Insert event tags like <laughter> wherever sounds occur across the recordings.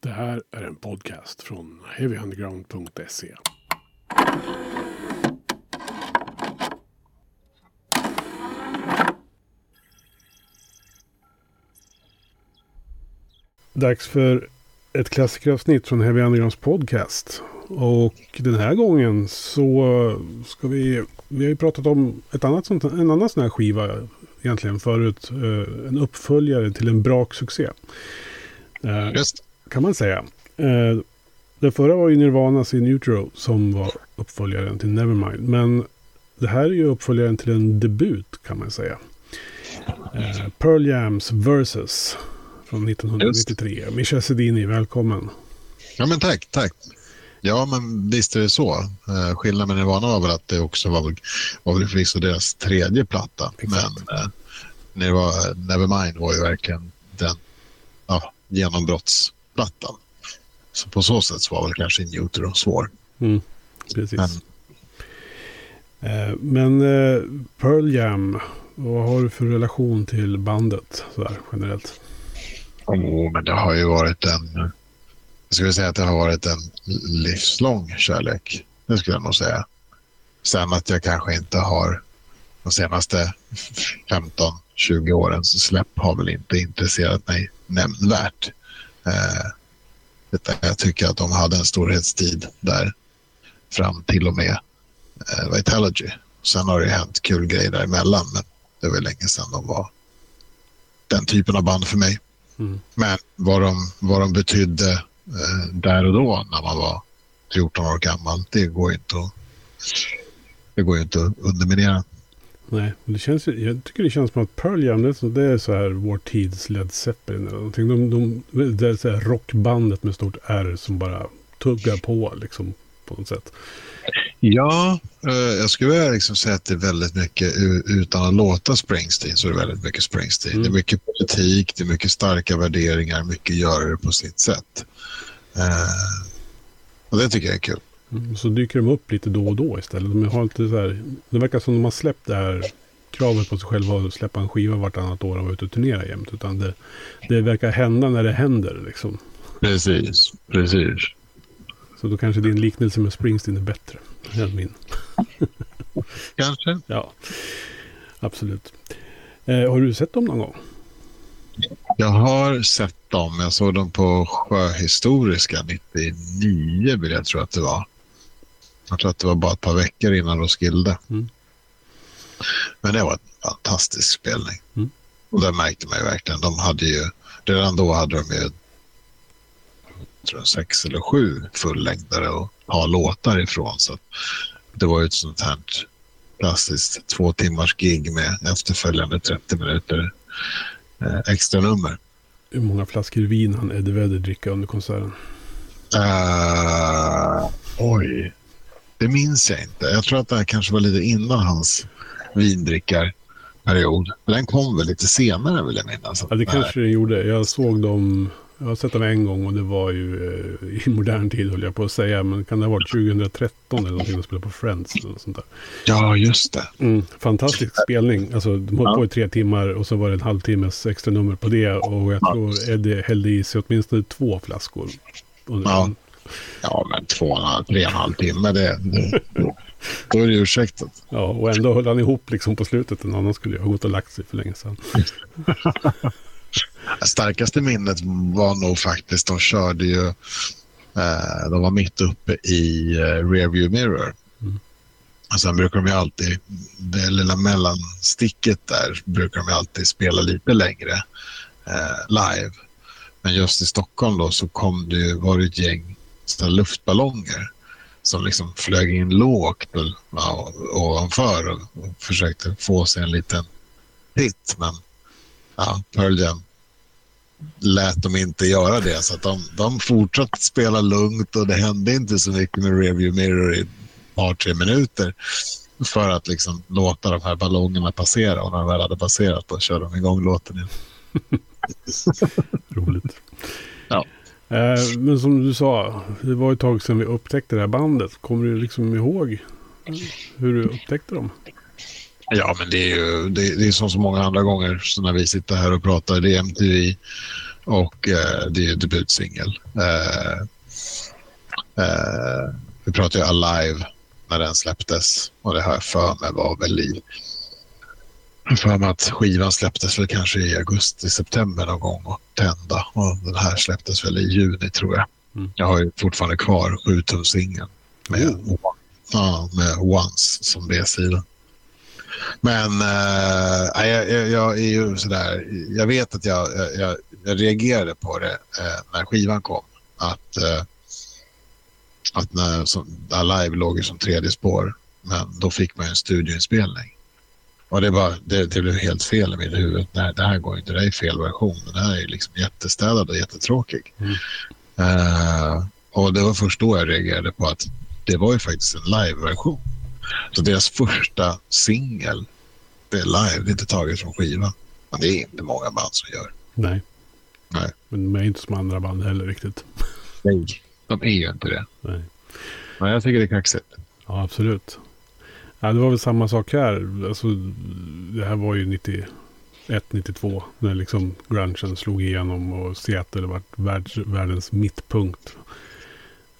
Det här är en podcast från heavyunderground.se. Dags för ett klassikeravsnitt från Heavy Undergrounds podcast. Och den här gången så ska vi... Vi har ju pratat om ett annat sånt, en annan sån här skiva egentligen förut. Eh, en uppföljare till en brak succé. Eh, Just kan man säga. Eh, den förra var ju Nirvanas In Utero som var uppföljaren till Nevermind. Men det här är ju uppföljaren till en debut kan man säga. Eh, Pearl Jams Versus från 1993. Mischa Sedini, välkommen. Ja, men tack, tack. Ja, men visst är det så. Eh, skillnaden med Nirvana var väl att det också var, var väl förvisso deras tredje platta. Exakt. Men eh, Nirvana, Nevermind var ju verkligen den ja, genombrottsplattan. Så på så sätt så var väl kanske In Utero svår. Mm, precis. Men Eh, men eh, Pearl Jam, vad har du för relation till bandet sådär generellt? Oh, men det har ju varit en... Jag skulle säga att det har varit en livslång kärlek. Det skulle jag nog säga. Sen att jag kanske inte har de senaste 15-20 årens släpp har väl inte intresserat mig nämnvärt. Eh, utan jag tycker att de hade en storhetstid där fram till och med eh, Vitalogy. Sen har det hänt kul grejer däremellan men det var länge sedan de var den typen av band för mig. Mm. Men vad de, vad de betydde eh, där och då när man var 14 år gammal, det går ju inte att, det går ju inte att underminera. Nej, det känns, jag tycker det känns som att Pearl Jam, det är, så, det är så här vår tids Led Zeppelin eller någonting. De, de, det är så här rockbandet med stort R som bara tuggar på liksom på något sätt. Ja, eh, jag skulle vilja liksom säga att det är väldigt mycket, utan att låta Springsteen, så är det väldigt mycket Springsteen. Mm. Det är mycket politik, det är mycket starka värderingar, mycket göra det på sitt sätt. Eh, och det tycker jag är kul. Mm, Så dyker de upp lite då och då istället. De har inte så här, det verkar som de har släppt det här kravet på sig själva att släppa en skiva vartannat år och vara ute och turnera jämt. Utan det, det verkar hända när det händer liksom. Precis, precis. Så då kanske din liknelse med Springsteen är bättre än min. Kanske. <laughs> Ja, absolut. Eh, har du sett dem någon gång? Jag har sett dem. Jag såg dem på Sjöhistoriska 99 vill jag tro att det var. Jag tror att det var bara ett par veckor innan Roskilde. Mm. Men det var en fantastisk spelning. Mm. Och det märkte man ju verkligen. De hade ju, redan då hade de ju jag tror sex eller sju fullängdare och ha låtar ifrån. Så det var ju ett sånt här klassiskt två timmars gig med efterföljande 30 minuter eh, extra nummer. Hur många flaskor vin han Eddie Vedder dricka under konserten? Uh, oj, det minns jag inte. Jag tror att det här kanske var lite innan hans vindrickarperiod. Men den kom väl lite senare vill jag minnas. Ja, det kanske det gjorde. Jag såg dem, jag har sett dem en gång och det var ju eh, i modern tid höll jag på att säga. Men kan det ha varit 2013 eller någonting de spelade på Friends eller sånt där. Ja, just det. Mm, fantastisk spelning. Alltså de höll på i tre timmar och så var det en halvtimmes extra nummer på det. Och jag Ja. tror Eddie hällde i sig åtminstone två flaskor. Under Ja. Ja, men två och tre och en halv timme, det, det, då är det ursäktat. ja, och ändå höll han ihop liksom på slutet. En annan skulle ju ha gått och lagt sig för länge sedan. <laughs> Starkaste minnet var nog faktiskt, de körde ju, eh, de var mitt uppe i eh, rearview mirror. Mm. Och sen brukar de ju alltid, det lilla mellansticket där, brukar de ju alltid spela lite längre eh, live. Men just i Stockholm då så kom det ju, var det ett gäng sådana luftballonger som liksom flög in lågt och, ja, ovanför och, och försökte få sig en liten hit. Men ja, Pearl Jam lät dem inte göra det. Så att de, de fortsatte spela lugnt och det hände inte så mycket med Review Mirror i ett par, tre minuter för att liksom låta de här ballongerna passera. Och när de väl hade passerat då körde de igång låten igen. <laughs> Roligt. Ja. Eh, men som du sa, det var ett tag sedan vi upptäckte det här bandet. Kommer du liksom ihåg hur du upptäckte dem? Ja, men det är ju det, det är som så många andra gånger så när vi sitter här och pratar. Det är MTV och eh, det är debutsingel. Eh, eh, vi pratade ju Alive när den släpptes och det har jag för mig var väl i för mig att skivan släpptes väl kanske i augusti, september någon gång och tända. Och den här släpptes väl i juni tror jag. Mm. Jag har ju fortfarande kvar 7-tumssingeln med, oh. ja, med Once som B-sida. Men äh, jag, jag, jag, är ju sådär, jag vet att jag, jag, jag reagerade på det äh, när skivan kom. Att, äh, att när som, Alive låg ju som tredje spår, men då fick man en studioinspelning. Och det, bara, det, det blev helt fel i mitt huvud. Nej, det här går inte, det här är fel version. Den här är liksom jättestädad och jättetråkig. Mm. Uh, och det var först då jag reagerade på att det var ju faktiskt en live-version. Så deras första singel, det är live, det är inte taget från skivan. Men det är inte många band som gör. Nej. Nej. Men de är inte som andra band heller riktigt. Nej, de är ju inte det. Nej. Men jag tycker det är kaxigt. Ja, absolut. Ja, det var väl samma sak här. Alltså, det här var ju 91, 92. När liksom grungen slog igenom och Seattle var världs, världens mittpunkt.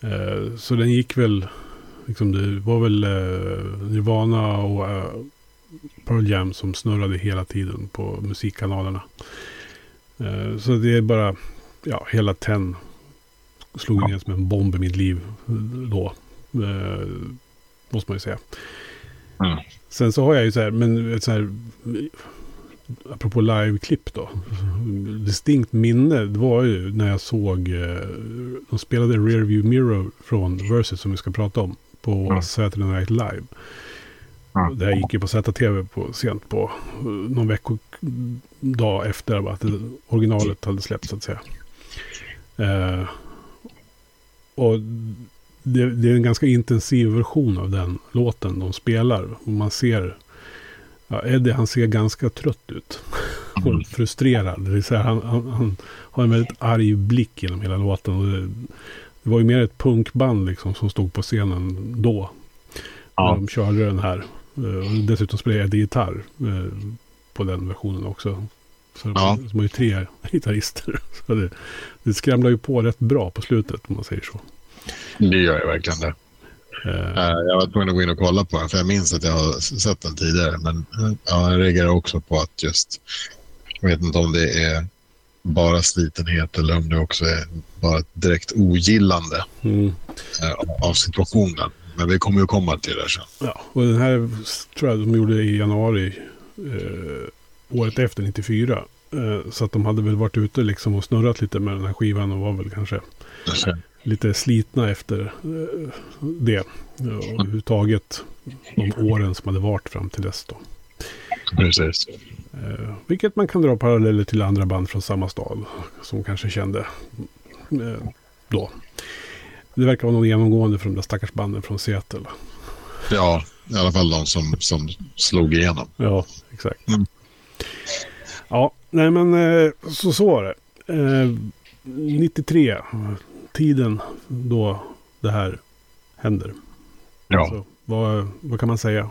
Eh, så den gick väl, liksom det var väl eh, Nirvana och eh, Pearl Jam som snurrade hela tiden på musikkanalerna. Eh, så det är bara, ja, hela TEN slog ner som en bomb i mitt liv då. Eh, måste man ju säga. Mm. Sen så har jag ju så här, men ett så här, apropå live-klipp då. Distinkt minne, det var ju när jag såg, eh, de spelade Rearview Mirror från Versus som vi ska prata om. På mm. Saturday Night Live. Mm. Det här gick ju på ZTV på, sent på eh, någon veckodag efter att originalet hade släppts så att säga. Eh, och det, det, är en ganska intensiv version av den låten de spelar. Och man ser, ja, Eddie han ser ganska trött ut. <laughs> och mm. frustrerad. Det, säga, han, han, han, har en väldigt arg blick genom hela låten. Och det, det var ju mer ett punkband liksom som stod på scenen då. Ja. De körde den här. Eh, och dessutom spelade Eddie gitarr eh, på den versionen också. Så ja. de har ju tre gitarrister. <laughs> Så det, det skramlar ju på rätt bra på slutet om man säger så. Det gör jag verkligen det. Uh, jag var tvungen att gå in och kolla på den, för jag minns att jag har sett den tidigare. Men ja, jag reagerar också på att just, jag vet inte om det är bara slitenhet eller om det också är bara ett direkt ogillande mm. av situationen. Men vi kommer ju komma till det sen. Ja, och den här tror jag de gjorde i januari eh, året efter 94. Eh, så att de hade väl varit ute liksom och snurrat lite med den här skivan och var väl kanske lite slitna efter eh, det. Och överhuvudtaget de åren som hade varit fram till dess då. Precis. Eh, vilket man kan dra paralleller till andra band från samma stad som kanske kände eh, då. Det verkar vara något genomgående för de där stackars banden från Seattle. Ja, i alla fall de som, som slog igenom. Ja, exakt. Mm. Ja, nej men eh, så, så var det. Eh, 93 tiden då det här händer. Ja. Alltså, vad, vad kan man säga?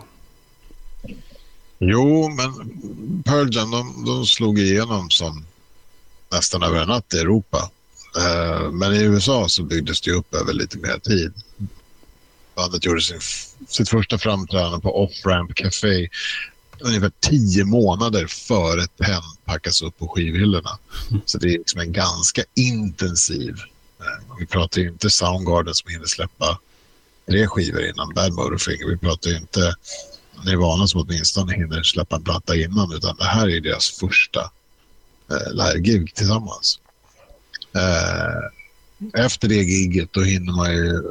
Jo, men Pearl Jam de, de slog igenom som nästan över en natt i Europa. Uh, men i USA så byggdes det upp över lite mer tid. Bandet gjorde sin, sitt första framträdande på Off-Ramp Café ungefär tio månader före Penn packas upp på skivhyllorna. Mm. Så det är liksom en ganska intensiv Eh, vi pratar ju inte Soundgarden som hinner släppa tre skivor innan Bad Motorfinger. Vi pratar ju inte Nirvana som åtminstone hinner släppa en platta innan utan det här är deras första eh, live-gig tillsammans. Eh, efter det giget då hinner man ju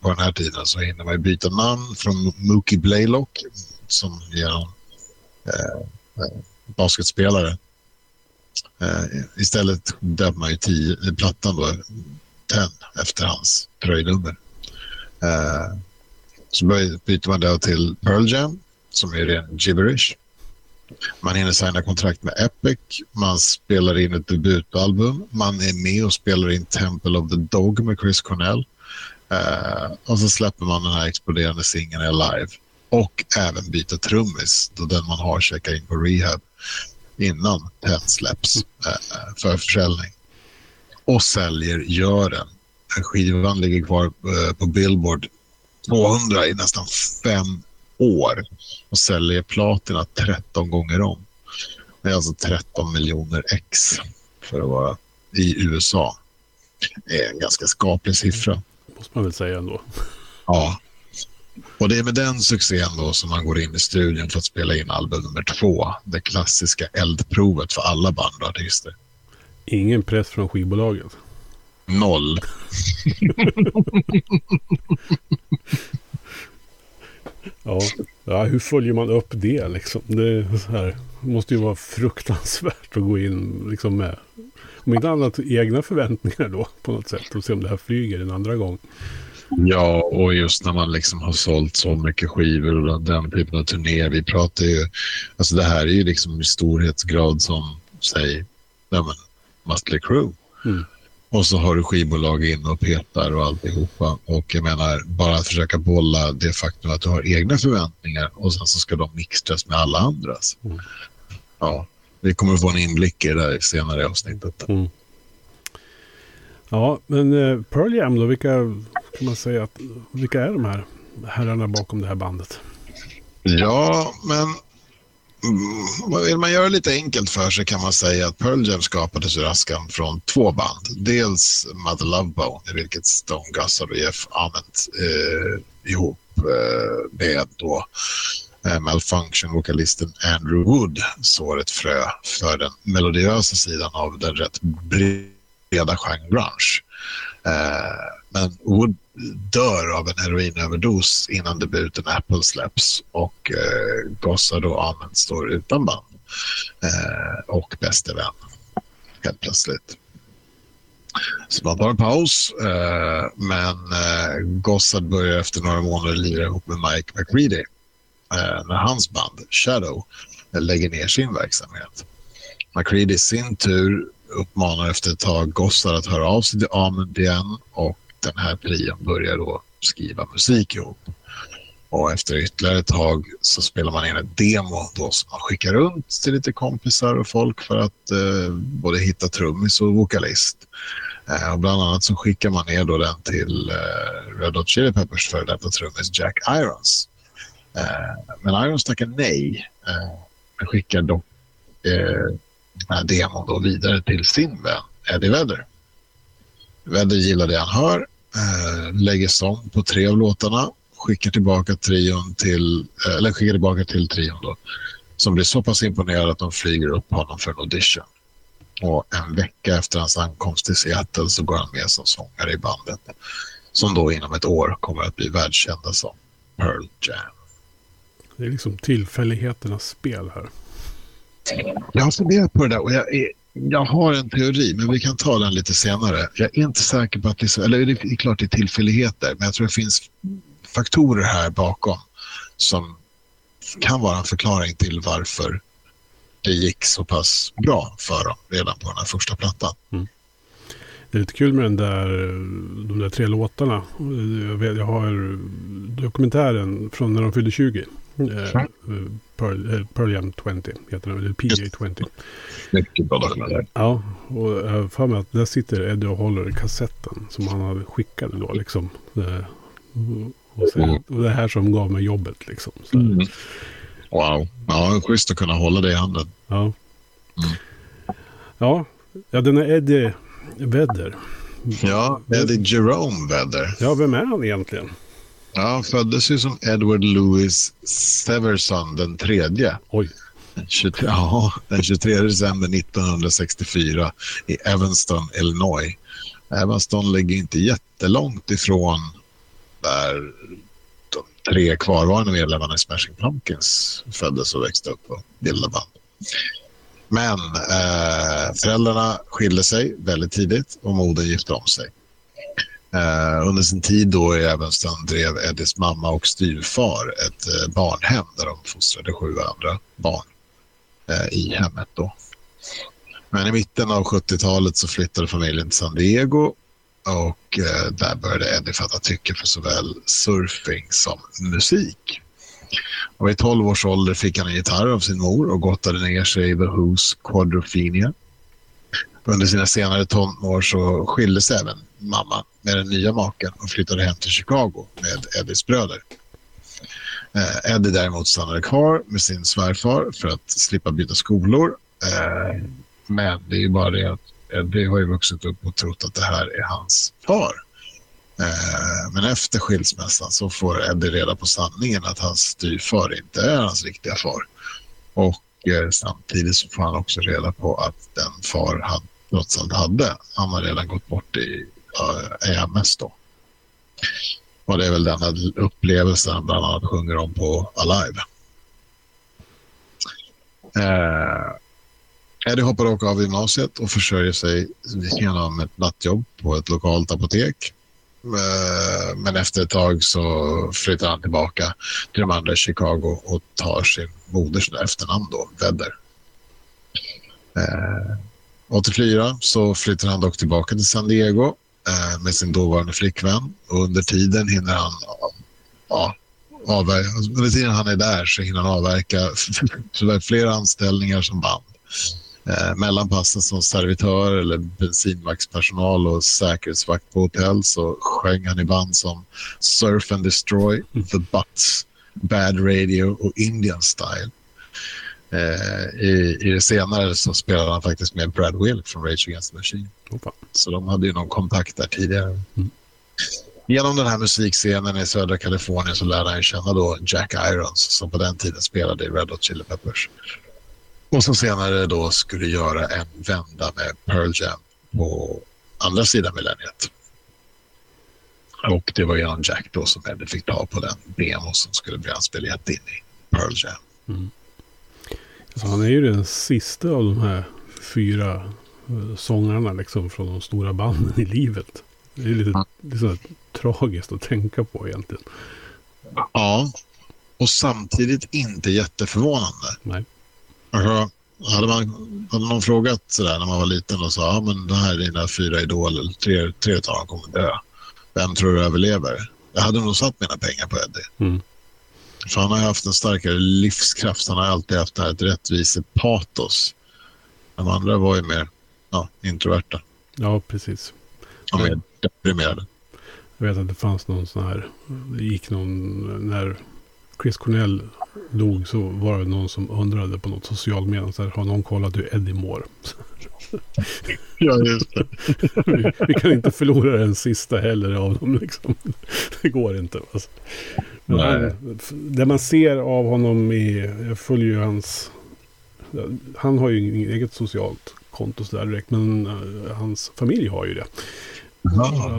på den här tiden så hinner man ju byta namn från Mookie Blaylock som är en eh, eh basketspelare Eh, istället döpte man ju tio, eh, plattan då, Ten efter hans tröjnummer. Eh, så byter man då till Pearl Jam som är ren gibberish. Man hinner signa kontrakt med Epic, man spelar in ett debutalbum, man är med och spelar in Temple of the Dog med Chris Cornell. Eh, och så släpper man den här exploderande singeln Alive. Och även byta trummis då den man har checkar in på rehab innan den släpps eh, för försäljning. och säljer gör den. Skivan ligger kvar eh, på Billboard 200 i nästan fem år och säljer platina 13 gånger om. Det är alltså 13 miljoner ex för att vara i USA. Det är en ganska skaplig siffra. Måste man väl säga ändå. Ja. Och det är med den succén då som man går in i studion för att spela in album nummer två. Det klassiska eldprovet för alla band och artister. Ingen press från skivbolaget. Noll. <laughs> ja. ja, hur följer man upp det liksom? Det, här, måste ju vara fruktansvärt att gå in liksom med, om inte annat, egna förväntningar då på något sätt och se om det här flyger en andra gång. Ja, och just när man liksom har sålt så mycket skivor och den typen av turnéer. Vi pratar ju, alltså det här är ju liksom i storhetsgrad som, säg, men, Mustley Crew. Mm. Och så har du skivbolag in och petar och alltihopa. Och jag menar, bara att försöka bolla det faktum att du har egna förväntningar och sen så ska de mixtras med alla andras. Mm. Ja, vi kommer att få en inblick i det där senare i avsnittet. Mm. Ja, men eh, Pearl Jam då, vilka kan man säga att, vilka är de här herrarna bakom det här bandet? Ja, men mm, vill man göra lite enkelt för sig kan man säga att Pearl Jam skapades ur askan från två band. Dels Mother Love Bone, i vilket Stone Gossard och Jeff Ament eh, ihop eh, med då eh, Malfunction-vokalisten Andrew Wood sår ett frö för den melodiösa sidan av den rätt breda genren grunge. Eh, men Wood dör av en heroinöverdos innan debuten Apple släpps och eh, Gossard och Ahmed står utan band eh, och bäste vän helt plötsligt. Så man tar en paus, eh, men Gossard börjar efter några månader lira ihop med Mike McReady när hans band Shadow lägger ner sin verksamhet. McReady i sin tur uppmanar efter ett tag gossar att höra av sig till Amund igen och den här trion börjar då skriva musik ihop. Och efter ytterligare ett tag så spelar man in ett demo då som man skickar runt till lite kompisar och folk för att eh, både hitta trummis och vokalist. Eh, och bland annat så skickar man ner då den till eh, Red Hot Chili Peppers före detta trummis Jack Irons. Eh, men Irons tackar nej. Eh, skickar dock eh, eh, demon då vidare till sin vän Eddie Vedder. Vedder gillar det han hör eh, lägger sång på tre av låtarna, skickar tillbaka trion till, eh, eller skickar tillbaka till trion då, som blir så pass imponerad att de flyger upp honom för en audition. Och en vecka efter hans ankomst till Seattle så går han med som sångare i bandet som då inom ett år kommer att bli världskända som Pearl Jam. Det är liksom tillfälligheternas spel här. Jag har funderat på det där och jag är jag har en teori, men vi kan ta den lite senare. Jag är inte säker på att det är så, eller det är klart det är tillfälligheter, men jag tror det finns faktorer här bakom som kan vara en förklaring till varför det gick så pass bra för dem redan på den här första plattan. Mm. Det är lite kul med den där, de där tre låtarna. Jag, vet, jag har dokumentären från när de fyllde 20. Mm. Pearl, eh, Pearl Jam 20 heter den, eller PJ 20. Mycket bra dokumentär. Ja, och jag har för mig att där sitter Eddie och håller kassetten som han hade skickat då liksom. Och, så, mm. och det här som gav mig jobbet liksom. Mm. Wow, ja, schysst att kunna hålla det i handen. Ja. Mm. Ja, ja den är Eddie Vedder. Ja, Eddie Jerome Vedder. Ja, vem är han egentligen? Ja, han föddes ju som Edward Louis Severson den tredje. Oj. 23, ja, den 23 december 1964 i Evanston, Illinois. Evanston ligger inte jättelångt ifrån där de tre kvarvarande medlemmarna i Smashing Pumpkins föddes och växte upp och bildade band. Men eh, föräldrarna skilde sig väldigt tidigt och modern gifte om sig. Eh, under sin tid då i Evanston drev Eddies mamma och styvfar ett eh, barnhem där de fostrade sju andra barn eh, i hemmet. Då. Men i mitten av 70-talet så flyttade familjen till San Diego och eh, där började Eddie fatta tycke för såväl surfing som musik. Och vid 12 års ålder fick han en gitarr av sin mor och gottade ner sig i The Who's Quadrophenia. Under sina senare tonår så skildes även mamma med den nya maken och flyttade hem till Chicago med Eddies bröder. Eh, Eddie däremot stannade kvar med sin svärfar för att slippa byta skolor. Eh, men det är ju bara det att Eddie har ju vuxit upp och trott att det här är hans far. Eh, men efter skilsmässan så får Eddie reda på sanningen att hans styvfar inte är hans riktiga far. Och eh, samtidigt så får han också reda på att den far han trots allt hade, han har redan gått bort i eh, uh, AMS då. Och det är väl den upplevelsen han bland annat sjunger om på Alive. Eh, Eddie hoppar dock av gymnasiet och försörjer sig genom ett nattjobb på ett lokalt apotek. Eh, men efter ett tag så flyttar han tillbaka till de andra i Chicago och tar sin moders efternamn då, Vedder. Eh, 84 så flyttar han dock tillbaka till San Diego eh, med sin dåvarande flickvän. Och under tiden hinner han ja, avverka, alltså, under tiden han är där så hinner han avverka <laughs> flera anställningar som band. Eh, mellan passen som servitör eller bensinvaktspersonal och säkerhetsvakt på hotell så sjöng han i band som Surf and Destroy. The Butts, Bad Radio och Indian Style. Eh, i, I det senare så spelade han faktiskt med Brad Wilk från Rage Against the Machine. Opa. Så de hade ju någon kontakt där tidigare. Mm. Genom den här musikscenen i södra Kalifornien så lärde han känna då Jack Irons som på den tiden spelade i Red Hot Chili Peppers. Och som senare då skulle göra en vända med Pearl Jam på andra sidan millenniet. Och det var genom Jack då som Eddie fick ta på den demo som skulle bli hans biljett in i Pearl Jam. Mm. Så han är ju den sista av de här fyra eh, sångarna liksom från de stora banden i livet. Det är lite, lite tragiskt att tänka på egentligen. Ja, och samtidigt inte jätteförvånande. Nej. Alltså, hade, man, hade någon frågat sådär när man var liten och sa ja, men det här är dina fyra idoler, tre, tre av dem kommer dö. Vem tror du överlever? Jag hade nog satt mina pengar på Eddie. Mm. För han har haft en starkare livskraft. Han har alltid haft det här ett rättvisepatos. De andra var ju mer ja, introverta. Ja, precis. Och mer deprimerade. Jag vet att det fanns någon sån här, det gick någon, när Chris Cornell dog så var det någon som undrade på något social media, så här, har någon kollat hur Eddie mår? <laughs> ja, just det. <laughs> vi, vi, kan inte förlora den sista heller av dem liksom. Det går inte. Alltså. Nej. Det man ser av honom i, jag följer ju hans, han har ju inget eget socialt konto sådär direkt, men uh, hans familj har ju det.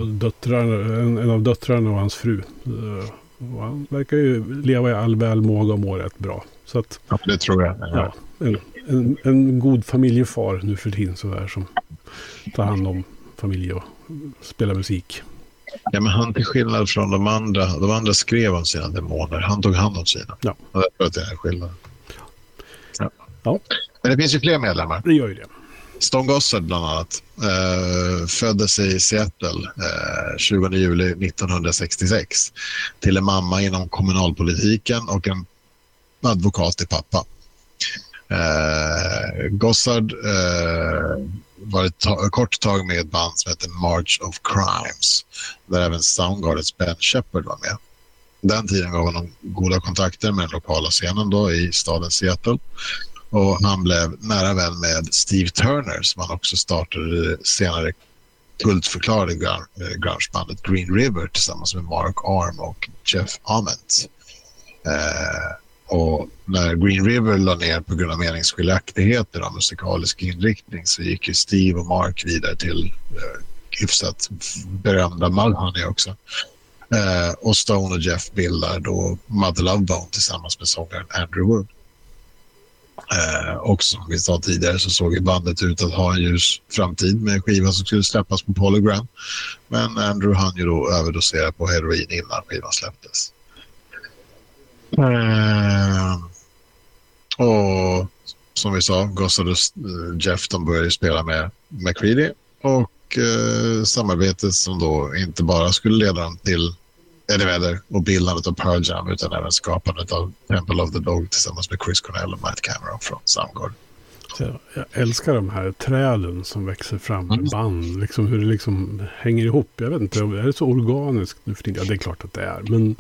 Döttrar, en, en, av döttrarna och hans fru. Uh, och han verkar ju leva i all välmåga och må rätt bra. Så att, ja, det tror jag. Ja, en, en, en, god familjefar nu för tiden sådär som tar hand om familj och spelar musik. Ja, men han till skillnad från de andra, de andra skrev om sina demoner. Han tog hand om sina. Ja. Och jag tror att det är skillnad. Ja. ja. Men det finns ju fler medlemmar. Det gör ju det. Stone Gossard bland annat eh, föddes i Seattle eh, 20 juli 1966 till en mamma inom kommunalpolitiken och en advokat till pappa. Eh, Gossard eh, var ett ta kort tag med ett band som heter March of Crimes där även Soundgardens Ben Shepard var med. Den tiden gav honom goda kontakter med den lokala scenen då i staden Seattle och han blev nära vän med Steve Turner som han också startade det senare kultförklarade eh, grungebandet Green River tillsammans med Mark Arm och Jeff Ament. Eh, och när Green River la ner på grund av meningsskiljaktigheter av musikalisk inriktning så gick ju Steve och Mark vidare till eh, hyfsat berömda Mudhoney också. Eh, och Stone och Jeff bildar då Mother Love Bone tillsammans med sångaren Andrew Wood. Eh, och som vi sa tidigare så såg bandet ut att ha en ljus framtid med skivan som skulle släppas på Polygram. Men Andrew hann ju då överdosera på heroin innan skivan släpptes. Eh, och som vi sa, Gossard och Jeff de började spela med McCready och eh, samarbetet som då inte bara skulle leda dem till Eddie Vedder och bildandet av Pearl Jam utan även skapandet av Temple of the Dog tillsammans med Chris Cornell och Matt Cameron från Soundgarden. Jag älskar de här träden som växer fram med Mm. band. Liksom hur det liksom hänger ihop. Jag vet inte, är det så organiskt nu för tiden? Ja, det är klart att det är. Men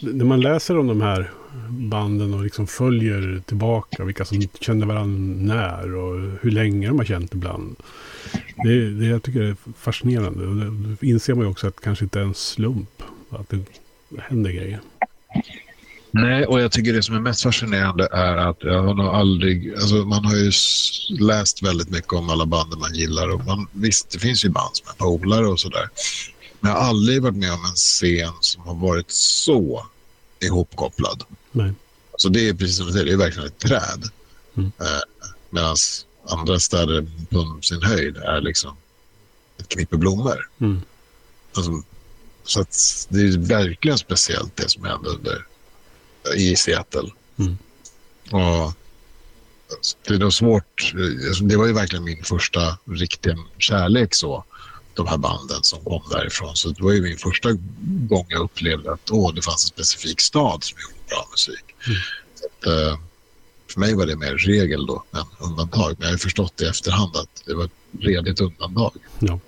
när man läser om de här banden och liksom följer tillbaka vilka som kände varandra när och hur länge de har känt ibland. Det, det jag tycker är fascinerande. Och det, det inser man ju också att det kanske inte är en slump att det händer grejer. Nej, och jag tycker det som är mest fascinerande är att jag har nog aldrig... Alltså man har ju läst väldigt mycket om alla band man gillar. Och man, visst, det finns ju band som är polare och sådär. Men jag har aldrig varit med om en scen som har varit så ihopkopplad. Nej. Alltså det är precis som du säger, det är verkligen ett träd. Mm. Eh, Medan andra städer på sin höjd är liksom ett knippe blommor. Mm. Alltså, så det är verkligen speciellt det som hände under, i Seattle. Mm. Och det är nog svårt. alltså, Det var ju verkligen min första riktiga kärlek så. De här banden som kom därifrån. Så det var ju min första gång jag upplevde att åh, det fanns en specifik stad som gjorde bra musik. Mm. Att, eh, för mig var det mer regel då än undantag. Men jag har förstått i efterhand att det var ett redigt undantag. Ja.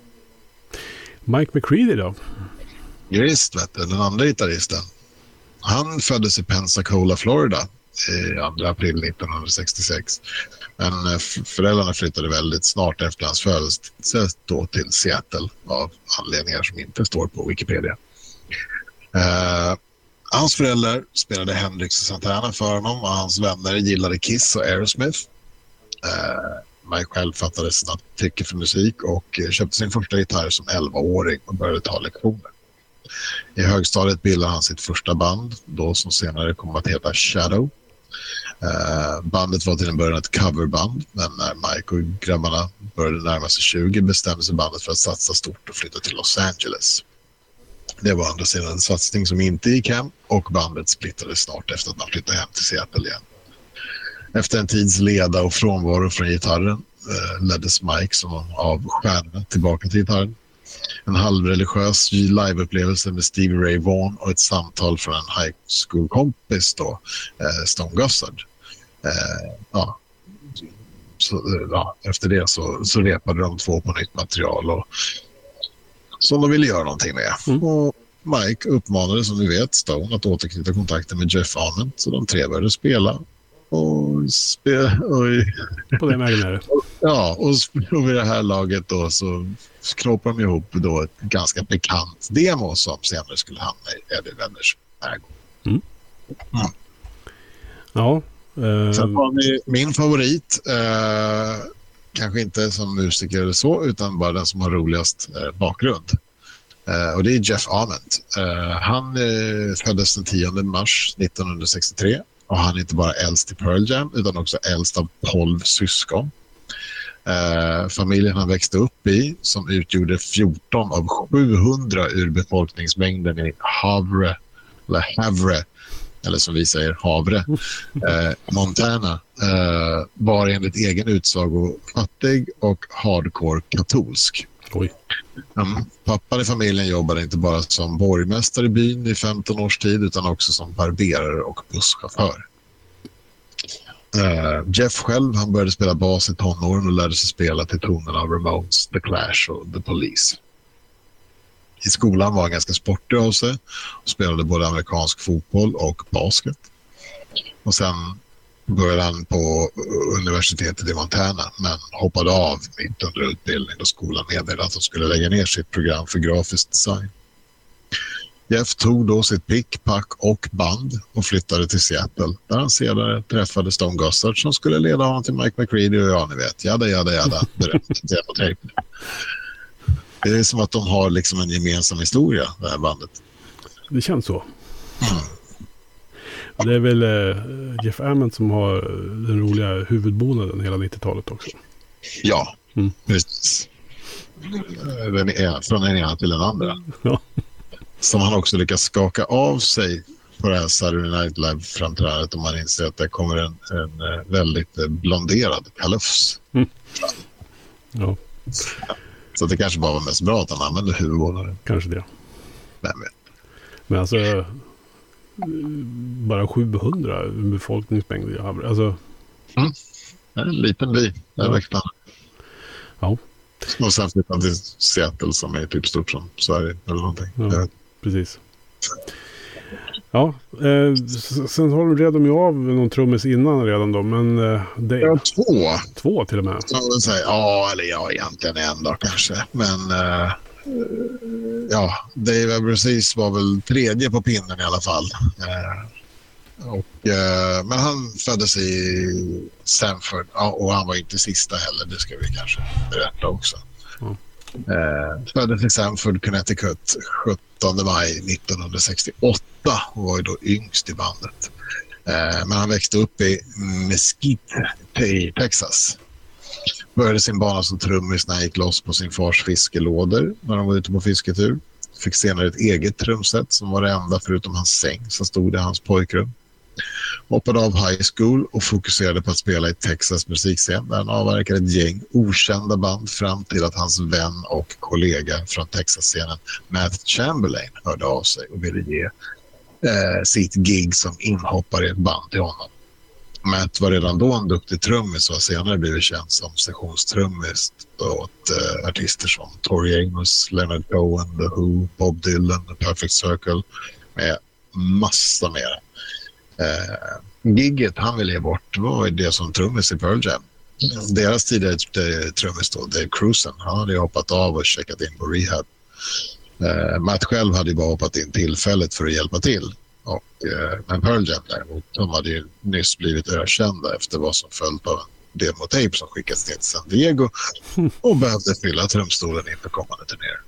Mike McCready då? Visst, vet du, den andra gitarristen. Han föddes i Pensacola, Florida i 2 april 1966. Men eh, föräldrarna flyttade väldigt snart efter hans födelse då till Seattle av anledningar som inte står på Wikipedia. Eh, hans föräldrar spelade Hendrix och Santana för honom och hans vänner gillade Kiss och Aerosmith. Eh, Mike själv fattade snabbt tycke för musik och eh, köpte sin första gitarr som 11-åring och började ta lektioner. I högstadiet bildade han sitt första band, då som senare kom att heta Shadow. Eh, bandet var till en början ett coverband, men när Mike och grabbarna började närma sig 20 bestämde sig bandet för att satsa stort och flytta till Los Angeles. Det var å andra sidan en satsning som inte gick hem och bandet splittrades snart efter att man flyttade hem till Seattle igen. Efter en tids leda och frånvaro från gitarren eh, leddes Mike som av stjärnorna tillbaka till gitarren. En halvreligiös liveupplevelse med Stevie Ray Vaughan och ett samtal från en high school-kompis eh, Stone Gossard. Eh, ja. Så, ja, efter det så, så repade de två på nytt material och, som de ville göra någonting med. Mm. Och Mike uppmanade som ni vet Stone att återknyta kontakten med Jeff Ament så de tre började spela. Och, spe, och På den vägen är det. <laughs> Ja, och, vid det här laget då så knåpar de ihop då ett ganska bekant demo som senare skulle hamna i Eddie Veders ägo. Ja. Eh, Sen har vi min favorit, eh, kanske inte som musiker eller så, utan bara den som har roligast eh, bakgrund. Eh, och det är Jeff Ament. Han föddes den 10 mars 1963 och han är inte bara äldst i Pearl Jam utan också äldst av 12 syskon. Familjen han växte upp i som utgjorde 14 av 700 ur befolkningsmängden i Havre, eller Havre, eller som vi säger Havre, <laughs> eh, Montana, eh, var enligt egen utsago fattig och hardcore katolsk. oj. Mm. Pappan i familjen jobbade inte bara som borgmästare i byn i 15 års tid utan också som barberare och busschaufför. Eh, Jeff själv han började spela bas i tonåren och lärde sig spela till tonerna av Ramones, The Clash och The Police. I skolan var han ganska sportig av sig och spelade både amerikansk fotboll och basket. Och sen började han på universitetet i Montana men hoppade av mitt under utbildning då skolan meddelade att de skulle lägga ner sitt program för grafisk design. Jeff tog då sitt pick, pack och band och flyttade till Seattle där han senare träffade Stone Gossard som skulle leda honom till Mike McCready och ja, ni vet, jada, jada, jada, demo-tape. <laughs> Det är som att de har liksom en gemensam historia, det här bandet. Det känns så. Och Det är väl eh, Jeff Ament som har den roliga huvudbonaden hela 90-talet också. Ja, Mm. precis. Den är, från den ena till den andra. Ja. Som han också lyckas skaka av sig på det här Saturday Night Live-framträdandet om man inser att det kommer en, en eh, väldigt eh, blonderad kalufs. Ja, Så det kanske bara var mest bra att han använde huvudbonaden. kanske det. Vem vet? Men alltså, bara 700 befolkningsmängd. i Havre. Alltså, Mm. en liten by. Där Ja. växte han. Ja. Och sen flyttade han till Seattle som är typ stort som Sverige eller någonting. Ja. Precis. Ja, eh, sen håller de ju av någon trummis innan redan då, men eh, det är två. två till och med. Säger, ja, eller ja, egentligen en då kanske. Men eh, ja, Dave Abruzzese var väl tredje på pinnen i alla fall. Eh, och, eh, men han föddes i Sanford ja, och han var inte sista heller. Det ska vi kanske berätta också. Ja. Eh, föddes i Sanford, Connecticut 17 maj 1968 och var ju då yngst i bandet. Eh, men han växte upp i Mesquite i Texas. Började sin bana som trummis när han gick loss på sin fars fiskelådor när de var ute på fisketur. Fick senare ett eget trumset som var det enda förutom hans säng som stod i hans pojkrum. Hoppade av high school och fokuserade på att spela i Texas musikscen där han avverkade ett gäng okända band fram till att hans vän och kollega från Texas-scenen Matt Chamberlain hörde av sig och ville ge eh, sitt gig som inhoppare i ett band till honom. Matt var redan då en duktig trummis och har senare blivit känd som sessionstrummis åt eh, artister som Tori Amos, Leonard Cohen, The Who, Bob Dylan, The Perfect Circle med massa mer. Eh, gigget han ville ge bort var det som trummis i Pearl Jam. Deras tidigare eh, trummis då, Dave Cruzen, han hade ju hoppat av och checkat in på rehab. Eh, Matt själv hade ju bara hoppat in tillfället för att hjälpa till. Och, eh, men Pearl Jam däremot, de hade ju nyss blivit ökända efter vad som följt av en demotape som skickats ner till San Diego <laughs> och behövde fylla trumstolen inför kommande turnéer.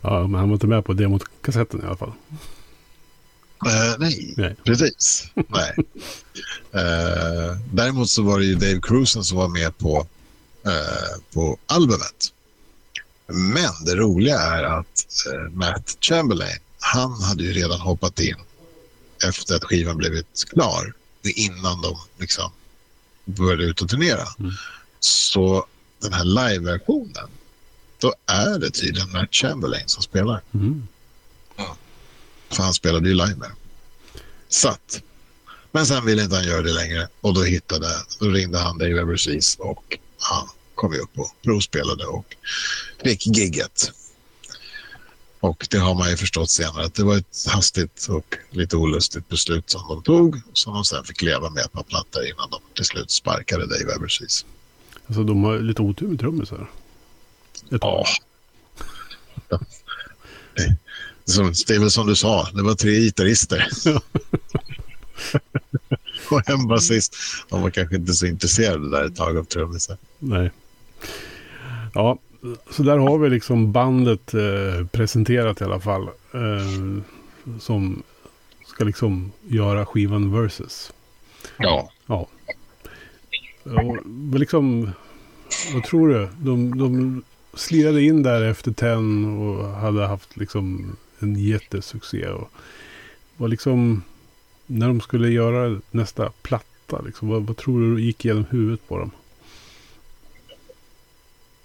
Ja, men han var inte med på demokassetten i alla fall. Eh, nej, Nej. precis. nej. Eh, däremot så var det ju Dave Cruzen som var med på, eh, på albumet. Men det roliga är att Matt Chamberlain, han hade ju redan hoppat in efter att skivan blivit klar. Innan de liksom började ut och turnera. Mm. Så den här live-versionen, då är det tydligen Matt Chamberlain som spelar. Mm. För han spelade ju live med dem. Så att. Men sen ville inte han göra det längre och då hittade, då ringde han Dave Everseas och han kom ju upp och provspelade och fick gigget. Och det har man ju förstått senare att det var ett hastigt och lite olustigt beslut som de tog som de sen fick leva med på plattor innan de till slut sparkade Dave Everseas. Alltså de har lite otur med trummisar. Ja. <laughs> Som, det är väl som du sa, det var tre gitarrister. <laughs> och en basist. De var kanske inte så intresserade där ett tag av trummisar. Nej. Ja, så där har vi liksom bandet eh, presenterat i alla fall. Eh, som ska liksom göra skivan Versus. Ja. Ja. Och, liksom, vad tror du? De, de slirade in där efter Ten och hade haft liksom en jättesuccé. Och var liksom, när de skulle göra nästa platta, liksom, vad, vad tror du gick genom huvudet på dem?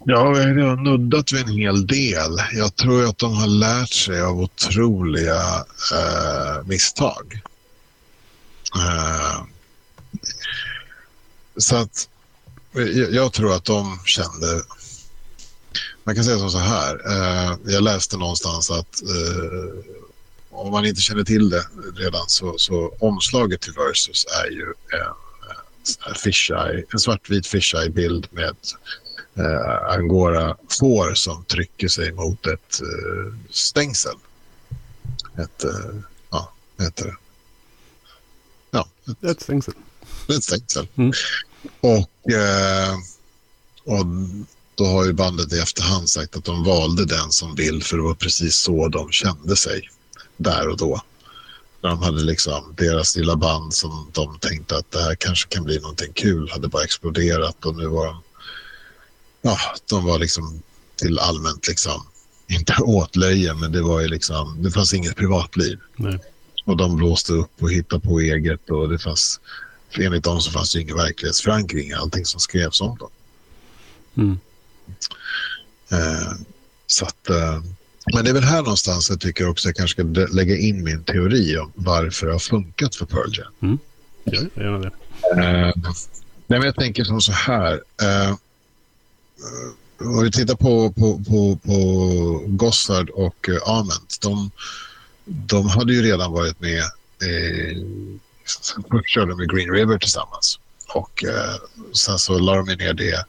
Ja, vi har redan nuddat vid en hel del. Jag tror att de har lärt sig av otroliga eh, misstag. Eh, så att jag, jag tror att de kände... Man kan säga som så här. Eh, jag läste någonstans att eh, om man inte känner till det redan så, så omslaget till Versus är ju en, en, fisheye, en svartvit fisheye-bild med eh, angora-får som trycker sig mot ett eh, stängsel. Ett, eh, ja, heter det? Ja, ett, Ett stängsel. ett stängsel. Mm. Och, eh, och då har ju bandet i efterhand sagt att de valde den som bild för det var precis så de kände sig där och då. De hade liksom deras lilla band som de tänkte att det här kanske kan bli någonting kul hade bara exploderat och nu var de ja, de var liksom till allmänt liksom, inte åtlöje, men det var ju liksom, det fanns inget privatliv. Nej. Och de blåste upp och hittade på eget och det fanns, enligt dem så fanns det ingen verklighetsförankring i allting som skrevs om dem. Mm. Eh, så att, eh, men det är väl här någonstans jag tycker också jag kanske ska lägga in min teori om varför det har funkat för Pearl Jam. Ja, gärna det. Eh, Nej, men jag tänker som så här. Eh, om vi tittar på, på, på, på Gossard och eh, Ament. De, de hade ju redan varit med. Eh, först <laughs> körde de med Green River tillsammans. Och eh, sen så la de ner det.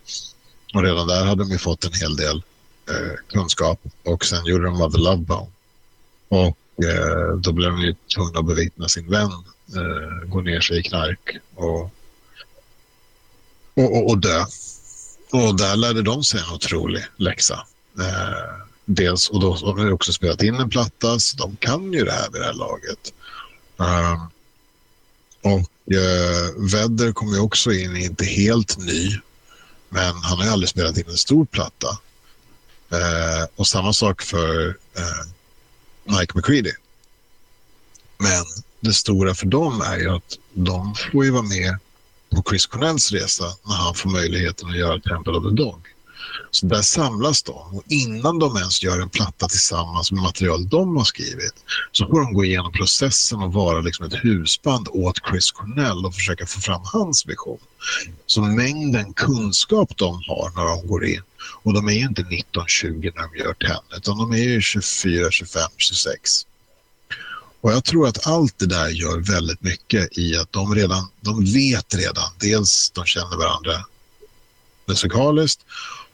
Och redan där hade de ju fått en hel del eh, kunskap. Och sen gjorde de Mother Love Bone. Och eh, då blev de ju tvungna att bevittna sin vän eh, gå ner sig i knark och, och, och, och dö. Och där lärde de sig en otrolig läxa. Eh, dels, och då har de också spelat in en platta, så de kan ju det här vid det här laget. Um, och eh, Vedder kom ju också in, inte helt ny, men han har ju aldrig spelat in en stor platta. Eh, och samma sak för eh, Mike McCready. Men det stora för dem är ju att de får ju vara med på Chris Cornells resa när han får möjligheten att göra Temple of the Dog. Så där samlas de och innan de ens gör en platta tillsammans med material de har skrivit så får de gå igenom processen och vara liksom ett husband åt Chris Cornell och försöka få fram hans vision. Så mängden kunskap de har när de går in och de är ju inte 19-20 när de gör Ten utan de är ju 24, 25, 26. Och jag tror att allt det där gör väldigt mycket i att de redan, de vet redan, dels de känner varandra musikaliskt